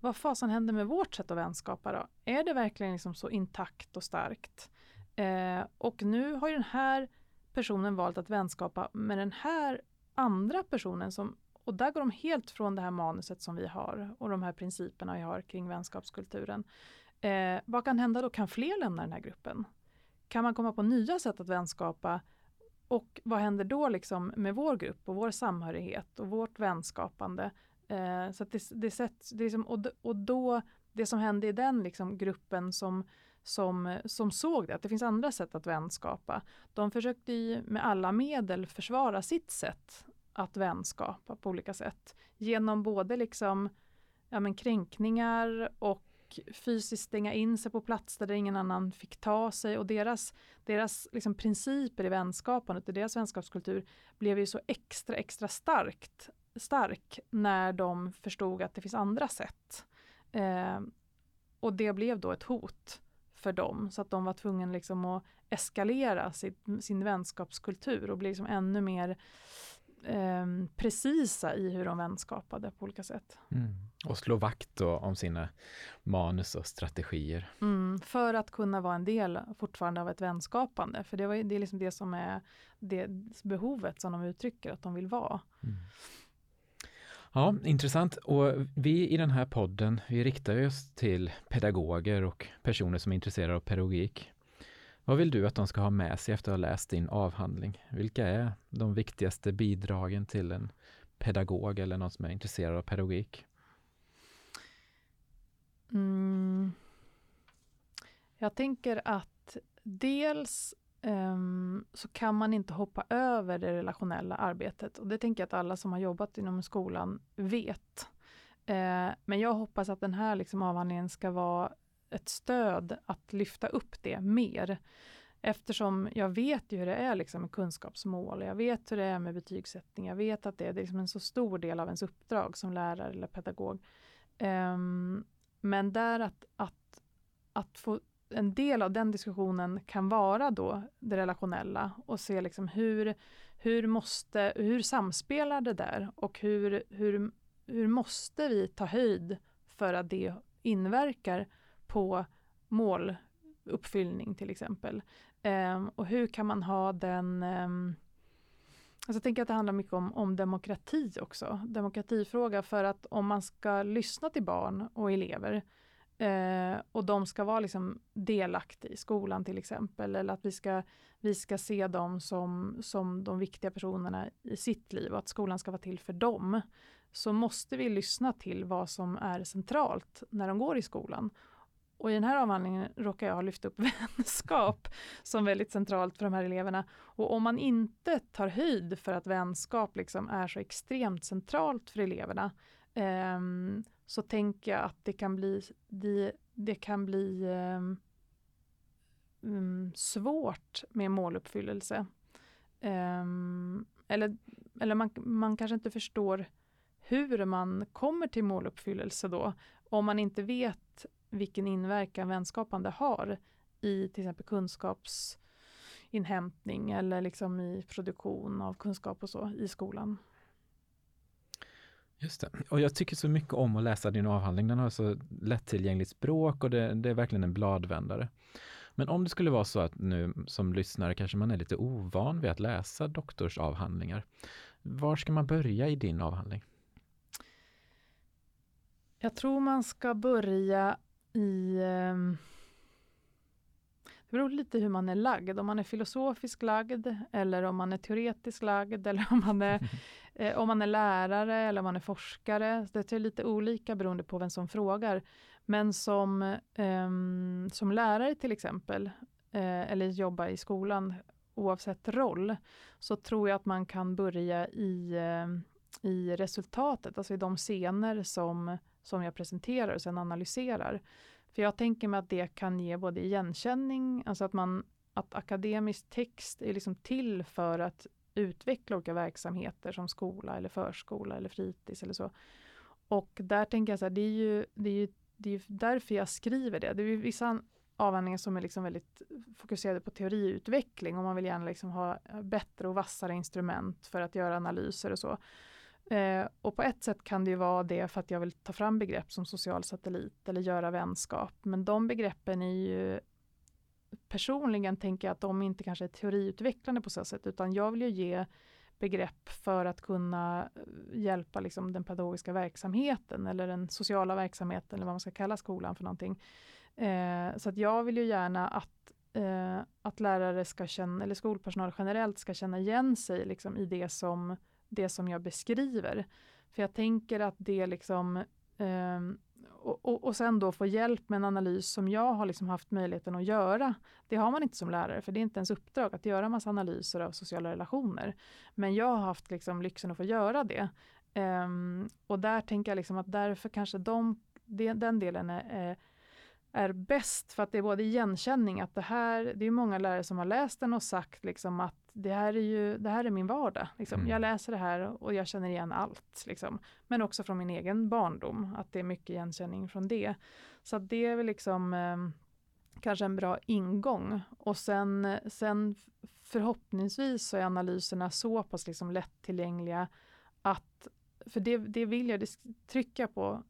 Vad fasen händer med vårt sätt att vänskapa då? Är det verkligen liksom så intakt och starkt? Eh, och nu har ju den här personen valt att vänskapa med den här andra personen som och där går de helt från det här manuset som vi har och de här principerna vi har kring vänskapskulturen. Eh, vad kan hända då? Kan fler lämna den här gruppen? Kan man komma på nya sätt att vänskapa? Och vad händer då liksom med vår grupp och vår samhörighet och vårt vänskapande? Eh, så det, det sätts, det liksom, och, och då, det som hände i den liksom gruppen som, som, som såg det, att det finns andra sätt att vänskapa. De försökte ju med alla medel försvara sitt sätt att vänskapa på olika sätt. Genom både liksom, ja, men kränkningar och fysiskt stänga in sig på platser där ingen annan fick ta sig och deras, deras liksom principer i vänskapandet och deras vänskapskultur blev ju så extra, extra starkt, stark när de förstod att det finns andra sätt. Eh, och det blev då ett hot för dem så att de var tvungna liksom att eskalera sin, sin vänskapskultur och bli liksom ännu mer eh, precisa i hur de vänskapade på olika sätt. Mm. Och slå vakt om sina manus och strategier. Mm, för att kunna vara en del fortfarande av ett vänskapande. För det, var, det är liksom det som är det behovet som de uttrycker att de vill vara. Mm. Ja, intressant. Och vi i den här podden, vi riktar oss till pedagoger och personer som är intresserade av pedagogik. Vad vill du att de ska ha med sig efter att ha läst din avhandling? Vilka är de viktigaste bidragen till en pedagog eller någon som är intresserad av pedagogik? Mm. Jag tänker att dels um, så kan man inte hoppa över det relationella arbetet och det tänker jag att alla som har jobbat inom skolan vet. Uh, men jag hoppas att den här liksom avhandlingen ska vara ett stöd att lyfta upp det mer. Eftersom jag vet ju hur det är liksom med kunskapsmål, jag vet hur det är med betygssättning, jag vet att det är liksom en så stor del av ens uppdrag som lärare eller pedagog. Um, men där att, att, att få en del av den diskussionen kan vara då det relationella och se liksom hur, hur, måste, hur samspelar det där och hur, hur, hur måste vi ta höjd för att det inverkar på måluppfyllning till exempel. Um, och hur kan man ha den um, Alltså jag tänker att det handlar mycket om, om demokrati också, demokratifråga för att om man ska lyssna till barn och elever eh, och de ska vara liksom delaktiga i skolan till exempel eller att vi ska, vi ska se dem som, som de viktiga personerna i sitt liv och att skolan ska vara till för dem så måste vi lyssna till vad som är centralt när de går i skolan och i den här avhandlingen råkar jag ha lyft upp vänskap som väldigt centralt för de här eleverna. Och om man inte tar höjd för att vänskap liksom är så extremt centralt för eleverna eh, så tänker jag att det kan bli, det, det kan bli um, svårt med måluppfyllelse. Um, eller eller man, man kanske inte förstår hur man kommer till måluppfyllelse då, om man inte vet vilken inverkan vänskapande har i till exempel kunskapsinhämtning eller liksom i produktion av kunskap och så i skolan. Just det. Och jag tycker så mycket om att läsa din avhandling. Den har så lättillgängligt språk och det, det, är verkligen en bladvändare. Men om det skulle vara så att nu som lyssnare kanske man är lite ovan vid att läsa doktorsavhandlingar. Var ska man börja i din avhandling? Jag tror man ska börja i... Det beror lite hur man är lagd, om man är filosofisk lagd eller om man är teoretisk lagd eller om man är, eh, om man är lärare eller om man är forskare. Det är lite olika beroende på vem som frågar. Men som, eh, som lärare till exempel, eh, eller jobba i skolan, oavsett roll, så tror jag att man kan börja i, eh, i resultatet, alltså i de scener som, som jag presenterar och sen analyserar. För jag tänker mig att det kan ge både igenkänning, alltså att man att akademisk text är liksom till för att utveckla olika verksamheter som skola eller förskola eller fritids eller så. Och där tänker jag så här, det är ju, det är ju, det är därför jag skriver det. Det är vissa avhandlingar som är liksom väldigt fokuserade på teoriutveckling och man vill gärna liksom ha bättre och vassare instrument för att göra analyser och så. Eh, och på ett sätt kan det ju vara det för att jag vill ta fram begrepp som social satellit eller göra vänskap. Men de begreppen är ju personligen tänker jag att de inte kanske är teoriutvecklande på så sätt utan jag vill ju ge begrepp för att kunna eh, hjälpa liksom den pedagogiska verksamheten eller den sociala verksamheten eller vad man ska kalla skolan för någonting. Eh, så att jag vill ju gärna att, eh, att lärare ska känna, eller skolpersonal generellt ska känna igen sig liksom, i det som, det som jag beskriver. För jag tänker att det liksom eh, och, och, och, sen då få hjälp med en analys som jag har liksom haft möjligheten att göra. Det har man inte som lärare, för det är inte ens uppdrag att göra massa analyser av sociala relationer. Men jag har haft liksom lyxen att få göra det. Um, och där tänker jag liksom att därför kanske de, den delen är, är bäst för att det är både igenkänning att det här, det är många lärare som har läst den och sagt liksom att det här är ju, det här är min vardag. Liksom. Mm. Jag läser det här och jag känner igen allt. Liksom. Men också från min egen barndom, att det är mycket igenkänning från det. Så det är väl liksom eh, kanske en bra ingång. Och sen, sen förhoppningsvis så är analyserna så pass liksom lättillgängliga att för det, det vill jag trycka på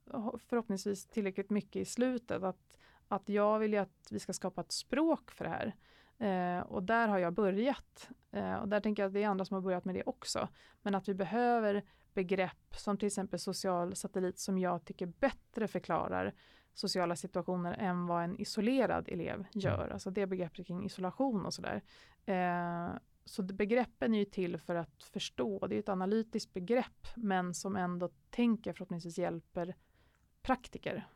förhoppningsvis tillräckligt mycket i slutet. Att att jag vill ju att vi ska skapa ett språk för det här. Eh, och där har jag börjat. Eh, och där tänker jag att det är andra som har börjat med det också. Men att vi behöver begrepp som till exempel social satellit som jag tycker bättre förklarar sociala situationer än vad en isolerad elev mm. gör. Alltså det begreppet kring isolation och sådär. Eh, så begreppen är ju till för att förstå. Det är ett analytiskt begrepp men som ändå tänker förhoppningsvis hjälper praktiker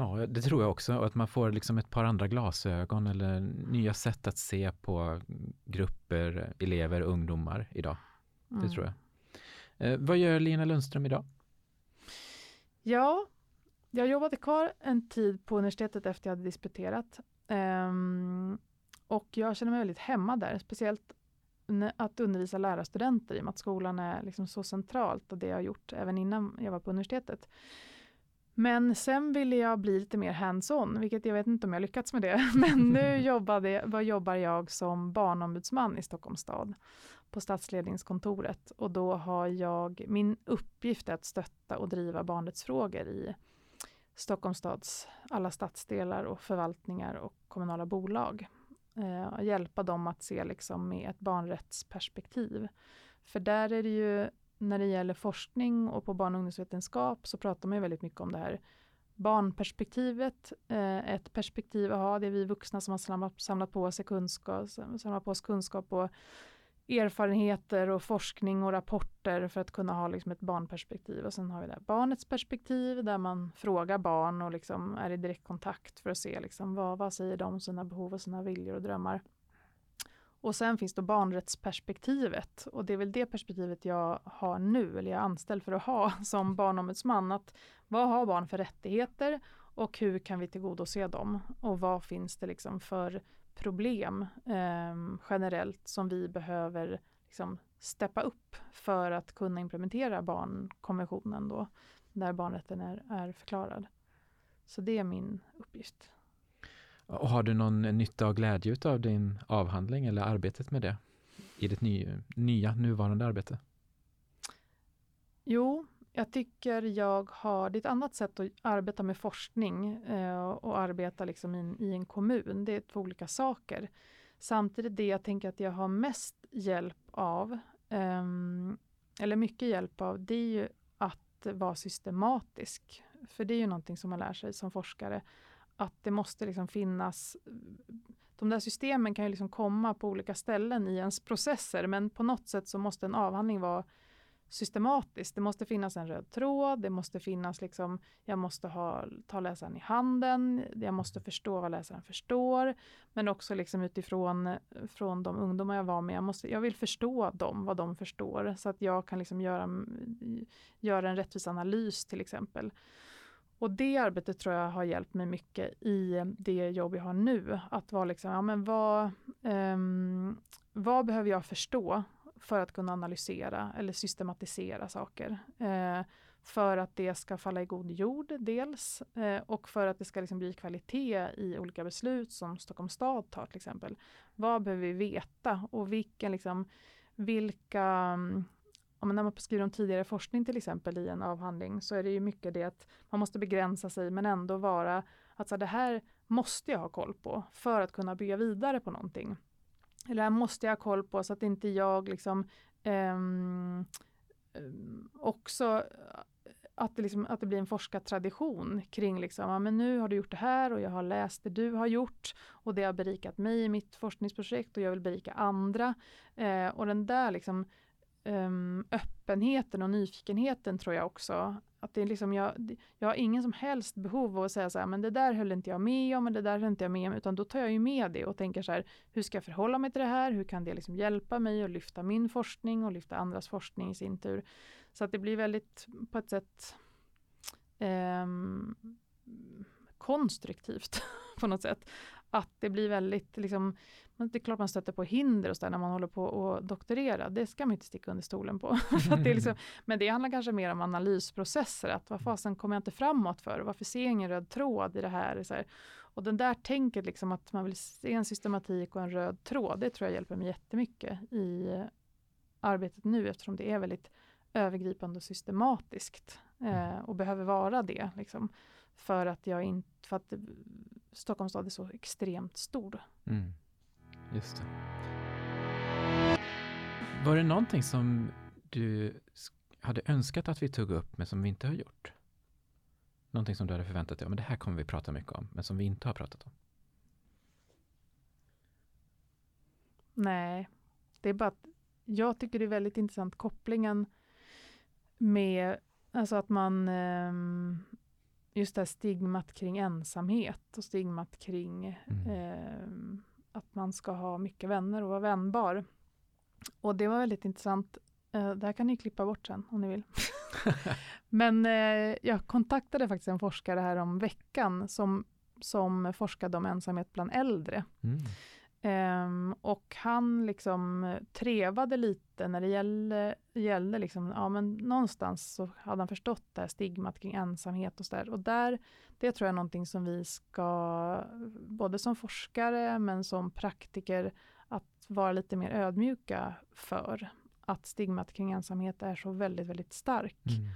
Ja, det tror jag också. Och att man får liksom ett par andra glasögon eller nya sätt att se på grupper, elever, ungdomar idag. Mm. Det tror jag. Eh, vad gör Lina Lundström idag? Ja, jag jobbade kvar en tid på universitetet efter jag hade disputerat. Um, och jag känner mig väldigt hemma där, speciellt att undervisa lärarstudenter i och med att skolan är liksom så centralt och det jag har gjort även innan jag var på universitetet. Men sen ville jag bli lite mer hands-on, vilket jag vet inte om jag lyckats med det. Men nu jobbade, vad jobbar jag som barnombudsman i Stockholms stad på stadsledningskontoret och då har jag, min uppgift är att stötta och driva barnrättsfrågor i Stockholms stads alla stadsdelar och förvaltningar och kommunala bolag. Eh, hjälpa dem att se liksom med ett barnrättsperspektiv. För där är det ju när det gäller forskning och på barn och ungdomsvetenskap så pratar man väldigt mycket om det här barnperspektivet. Eh, ett perspektiv att ha, det är vi vuxna som har samlat, samlat på oss kunskap, samlat på oss kunskap och erfarenheter och forskning och rapporter för att kunna ha liksom ett barnperspektiv. Och sen har vi det barnets perspektiv där man frågar barn och liksom är i direktkontakt för att se liksom vad, vad säger de om sina behov och sina viljor och drömmar. Och sen finns då barnrättsperspektivet och det är väl det perspektivet jag har nu, eller jag är anställd för att ha som barnombudsman. Att vad har barn för rättigheter och hur kan vi tillgodose dem? Och vad finns det liksom för problem eh, generellt som vi behöver liksom, steppa upp för att kunna implementera barnkonventionen då, där barnrätten är, är förklarad. Så det är min uppgift. Och har du någon nytta och glädje av din avhandling eller arbetet med det i ditt ny, nya, nuvarande arbete? Jo, jag tycker jag har, det är ett annat sätt att arbeta med forskning eh, och arbeta liksom i, i, en kommun. Det är två olika saker. Samtidigt det jag tänker att jag har mest hjälp av, eh, eller mycket hjälp av, det är ju att vara systematisk. För det är ju någonting som man lär sig som forskare, att det måste liksom finnas de där systemen kan ju liksom komma på olika ställen i ens processer, men på något sätt så måste en avhandling vara systematisk. Det måste finnas en röd tråd, det måste finnas liksom, jag måste ha, ta läsaren i handen, jag måste förstå vad läsaren förstår, men också liksom utifrån från de ungdomar jag var med, jag, måste, jag vill förstå dem, vad de förstår, så att jag kan liksom göra, göra en rättvis analys till exempel. Och det arbetet tror jag har hjälpt mig mycket i det jobb jag har nu. Att vara liksom, ja men vad, um, vad behöver jag förstå för att kunna analysera eller systematisera saker. Eh, för att det ska falla i god jord dels eh, och för att det ska liksom bli kvalitet i olika beslut som Stockholms stad tar till exempel. Vad behöver vi veta och vilken liksom, vilka mm, om när man skriver om tidigare forskning till exempel i en avhandling så är det ju mycket det att man måste begränsa sig men ändå vara att så det här måste jag ha koll på för att kunna bygga vidare på någonting. Eller det här måste jag ha koll på så att inte jag liksom um, också eh, att det, liksom, att det blir en forskartradition kring liksom, ja, men nu har du gjort det här och jag har läst det du har gjort och det har berikat mig i mitt forskningsprojekt och jag vill berika andra. Eh, och den där liksom, um, öppenheten och nyfikenheten tror jag också att det är liksom jag, jag har ingen som helst behov av att säga så här, men det där höll inte jag med om, men det där höll inte jag med om, utan då tar jag ju med det och tänker så här, hur ska jag förhålla mig till det här? Hur kan det liksom hjälpa mig att lyfta min forskning och lyfta andras forskning i sin tur? Så att det blir väldigt på ett sätt um, konstruktivt på något sätt. Att det blir väldigt, liksom, det är klart man stöter på hinder och så där när man håller på att doktorera. Det ska man inte sticka under stolen på. det är liksom, men det handlar kanske mer om analysprocesser. Att vad fasen kommer jag inte framåt för? Varför ser jag ingen röd tråd i det här? Så här. Och den där tänket liksom att man vill se en systematik och en röd tråd. Det tror jag hjälper mig jättemycket i arbetet nu eftersom det är väldigt övergripande och systematiskt. Eh, och behöver vara det. Liksom, för att jag inte, för att Stockholms stad är så extremt stor. Mm. Just det. Var det någonting som du hade önskat att vi tog upp men som vi inte har gjort? Någonting som du hade förväntat dig, men det här kommer vi prata mycket om, men som vi inte har pratat om? Nej, det är bara att jag tycker det är väldigt intressant kopplingen med alltså att man um, just det här stigmat kring ensamhet och stigmat kring mm. Att man ska ha mycket vänner och vara vänbar. Och det var väldigt intressant. Uh, det här kan ni klippa bort sen om ni vill. Men uh, jag kontaktade faktiskt en forskare här om veckan som, som forskade om ensamhet bland äldre. Mm. Um, och han liksom trevade lite när det gällde, gällde liksom, ja men någonstans så hade han förstått det här stigmat kring ensamhet och sådär. Och där, det tror jag är någonting som vi ska, både som forskare men som praktiker, att vara lite mer ödmjuka för. Att stigmat kring ensamhet är så väldigt, väldigt stark. Mm.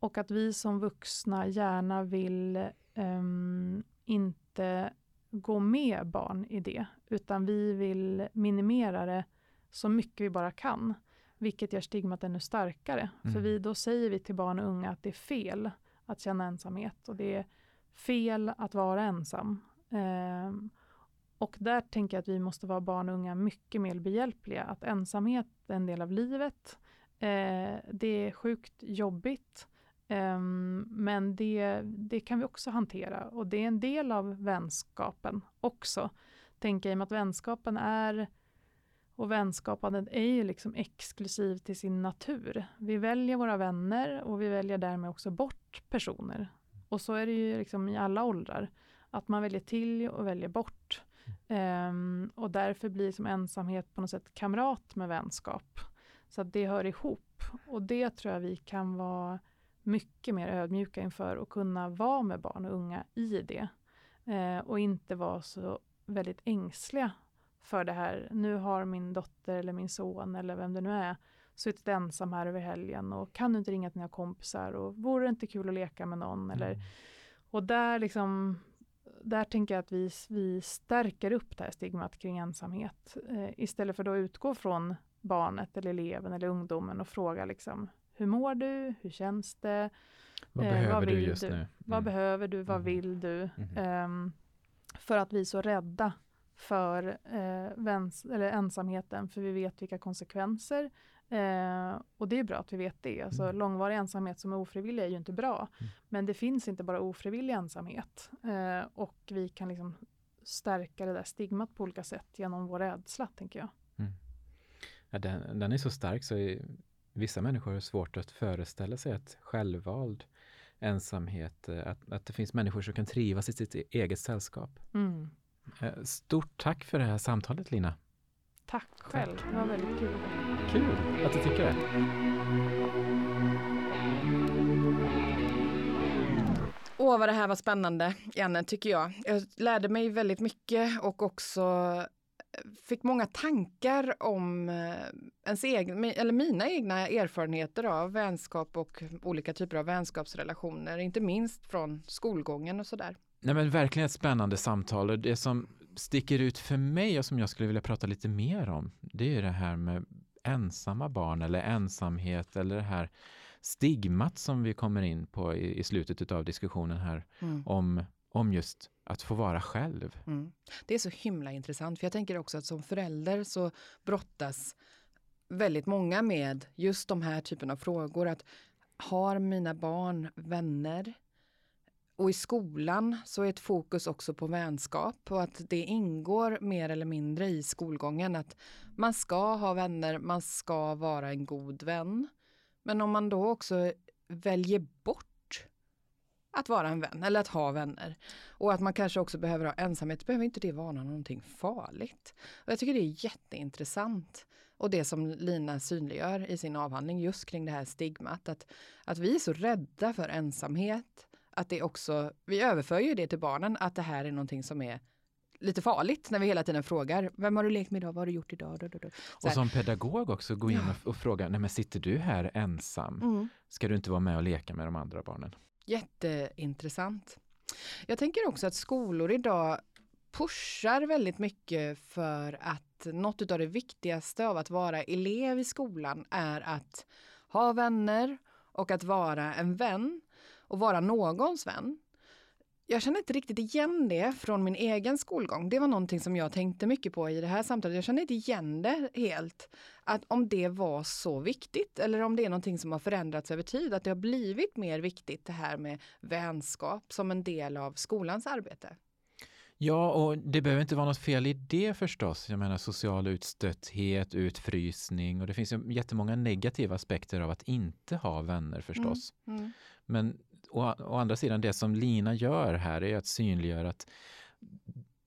Och att vi som vuxna gärna vill um, inte gå med barn i det, utan vi vill minimera det så mycket vi bara kan, vilket gör stigmat ännu starkare. Mm. För vi, då säger vi till barn och unga att det är fel att känna ensamhet och det är fel att vara ensam. Eh, Och där tänker jag att vi måste vara barn och unga mycket mer behjälpliga. Att ensamhet är en del av livet. Eh, det är sjukt jobbigt. Um, men det, det kan vi också hantera och det är en del av vänskapen också. Tänker jag, att vänskapen är och vänskapandet är ju liksom exklusivt till sin natur. Vi väljer våra vänner och vi väljer därmed också bort personer. Och så är det ju liksom i alla åldrar. Att man väljer till och väljer bort. Um, och därför blir som ensamhet på något sätt kamrat med vänskap. Så att det hör ihop. Och det tror jag vi kan vara mycket mer ödmjuka inför och kunna vara med barn och unga i det. Uh, och inte vara så väldigt ängsliga för det här. Nu har min dotter eller min son eller vem det nu är suttit ensam här över helgen och kan du inte ringa till dina kompisar och vore det inte kul att leka med någon? Mm. Eller, och där liksom där tänker jag att vi, vi stärker upp det här stigmat kring ensamhet. Eh, istället för att utgå från barnet eller eleven eller ungdomen och fråga liksom, hur mår du? Hur känns det? Vad eh, behöver vad du just du? nu? Mm. Vad behöver du? Vad mm. vill du? Eh, för att vi är så rädda för eh, ensamheten, för vi vet vilka konsekvenser. Eh, och det är bra att vi vet det. Alltså, mm. Långvarig ensamhet som är ofrivillig är ju inte bra. Mm. Men det finns inte bara ofrivillig ensamhet. Eh, och vi kan liksom stärka det där stigmat på olika sätt genom vår rädsla, tänker jag. Mm. Ja, den, den, är så stark så vissa människor har svårt att föreställa sig att självvald ensamhet, eh, att, att det finns människor som kan trivas i sitt eget sällskap. Mm. Eh, stort tack för det här samtalet Lina. Tack själv, det var väldigt kul. Kul att du tycker det. Åh, vad det här var spännande, Janne, tycker jag. Jag lärde mig väldigt mycket och också fick många tankar om eh, ens egen, eller mina egna erfarenheter av vänskap och olika typer av vänskapsrelationer, inte minst från skolgången och sådär. Nej men verkligen ett spännande samtal och det som sticker ut för mig och som jag skulle vilja prata lite mer om, det är det här med ensamma barn eller ensamhet eller det här stigmat som vi kommer in på i, i slutet av diskussionen här mm. om, om just att få vara själv. Mm. Det är så himla intressant, för jag tänker också att som förälder så brottas väldigt många med just de här typen av frågor. Att har mina barn vänner? Och i skolan så är ett fokus också på vänskap och att det ingår mer eller mindre i skolgången att man ska ha vänner, man ska vara en god vän. Men om man då också väljer bort att vara en vän eller att ha vänner och att man kanske också behöver ha ensamhet, behöver inte det vara någonting farligt. Och jag tycker det är jätteintressant och det som Lina synliggör i sin avhandling just kring det här stigmat, att, att vi är så rädda för ensamhet att det också, vi överför ju det till barnen, att det här är någonting som är lite farligt när vi hela tiden frågar, vem har du lekt med idag, vad har du gjort idag? Och som pedagog också gå in och, och fråga, nej men sitter du här ensam? Mm. Ska du inte vara med och leka med de andra barnen? Jätteintressant. Jag tänker också att skolor idag pushar väldigt mycket för att något av det viktigaste av att vara elev i skolan är att ha vänner och att vara en vän och vara någons vän. Jag känner inte riktigt igen det från min egen skolgång. Det var någonting som jag tänkte mycket på i det här samtalet. Jag känner inte igen det helt. Att om det var så viktigt eller om det är någonting som har förändrats över tid. Att det har blivit mer viktigt det här med vänskap som en del av skolans arbete. Ja, och det behöver inte vara något fel i det förstås. Jag menar social utstötthet, utfrysning och det finns ju jättemånga negativa aspekter av att inte ha vänner förstås. Mm, mm. Men å, å andra sidan, det som Lina gör här är att synliggöra att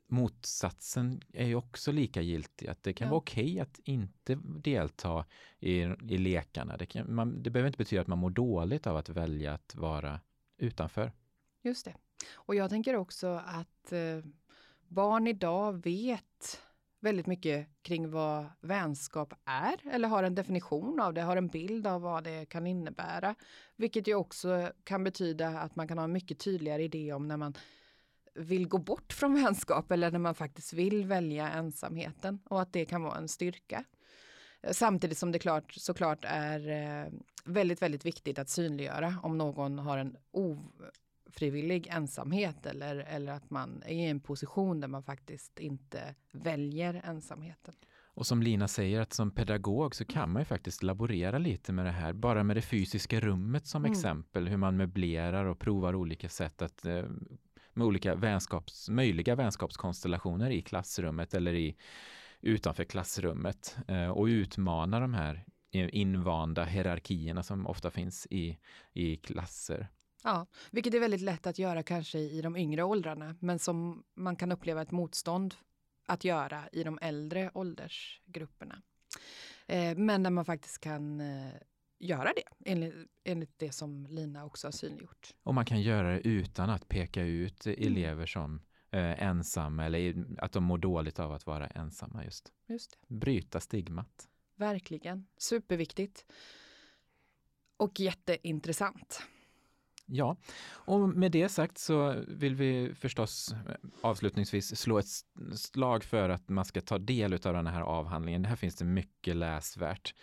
motsatsen är ju också lika giltig. Att det kan ja. vara okej okay att inte delta i, i lekarna. Det, kan, man, det behöver inte betyda att man mår dåligt av att välja att vara utanför. Just det. Och jag tänker också att eh, barn idag vet väldigt mycket kring vad vänskap är eller har en definition av det, har en bild av vad det kan innebära. Vilket ju också kan betyda att man kan ha en mycket tydligare idé om när man vill gå bort från vänskap eller när man faktiskt vill välja ensamheten och att det kan vara en styrka. Samtidigt som det klart, såklart är eh, väldigt, väldigt viktigt att synliggöra om någon har en ofrivillig ensamhet eller, eller att man är i en position där man faktiskt inte väljer ensamheten. Och som Lina säger, att som pedagog så kan man ju faktiskt laborera lite med det här, bara med det fysiska rummet som mm. exempel, hur man möblerar och provar olika sätt att eh, med olika vänskaps, möjliga vänskapskonstellationer i klassrummet eller i, utanför klassrummet eh, och utmana de här invanda hierarkierna som ofta finns i, i klasser. Ja, vilket är väldigt lätt att göra kanske i de yngre åldrarna, men som man kan uppleva ett motstånd att göra i de äldre åldersgrupperna. Eh, men där man faktiskt kan eh, göra det enligt, enligt det som Lina också har synliggjort. Och man kan göra det utan att peka ut mm. elever som eh, ensamma eller att de mår dåligt av att vara ensamma. Just, just det. Bryta stigmat. Verkligen. Superviktigt. Och jätteintressant. Ja, och med det sagt så vill vi förstås eh, avslutningsvis slå ett slag för att man ska ta del av den här avhandlingen. Här finns det mycket läsvärt.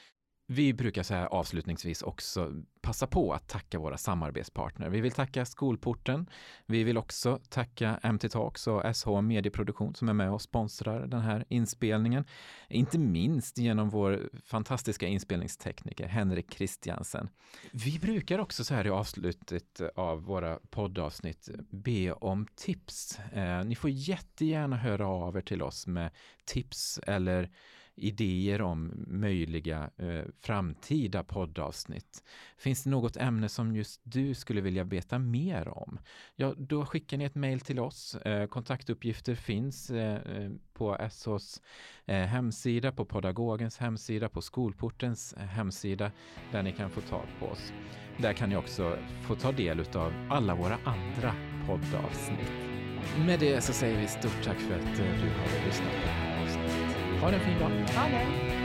Vi brukar så här avslutningsvis också passa på att tacka våra samarbetspartner. Vi vill tacka Skolporten. Vi vill också tacka MT Talks och SH Medieproduktion som är med och sponsrar den här inspelningen. Inte minst genom vår fantastiska inspelningstekniker Henrik Christiansen. Vi brukar också så här i avslutet av våra poddavsnitt be om tips. Eh, ni får jättegärna höra av er till oss med tips eller idéer om möjliga eh, framtida poddavsnitt. Finns det något ämne som just du skulle vilja veta mer om? Ja, då skickar ni ett mejl till oss. Eh, kontaktuppgifter finns eh, eh på SHs eh, hemsida, på Podagogens hemsida, på Skolportens eh, hemsida där ni kan få tag på oss. Där kan ni också få ta del av alla våra andra poddavsnitt. Med det så säger vi stort tack för att eh, du har lyssnat på det här avsnittet. Ha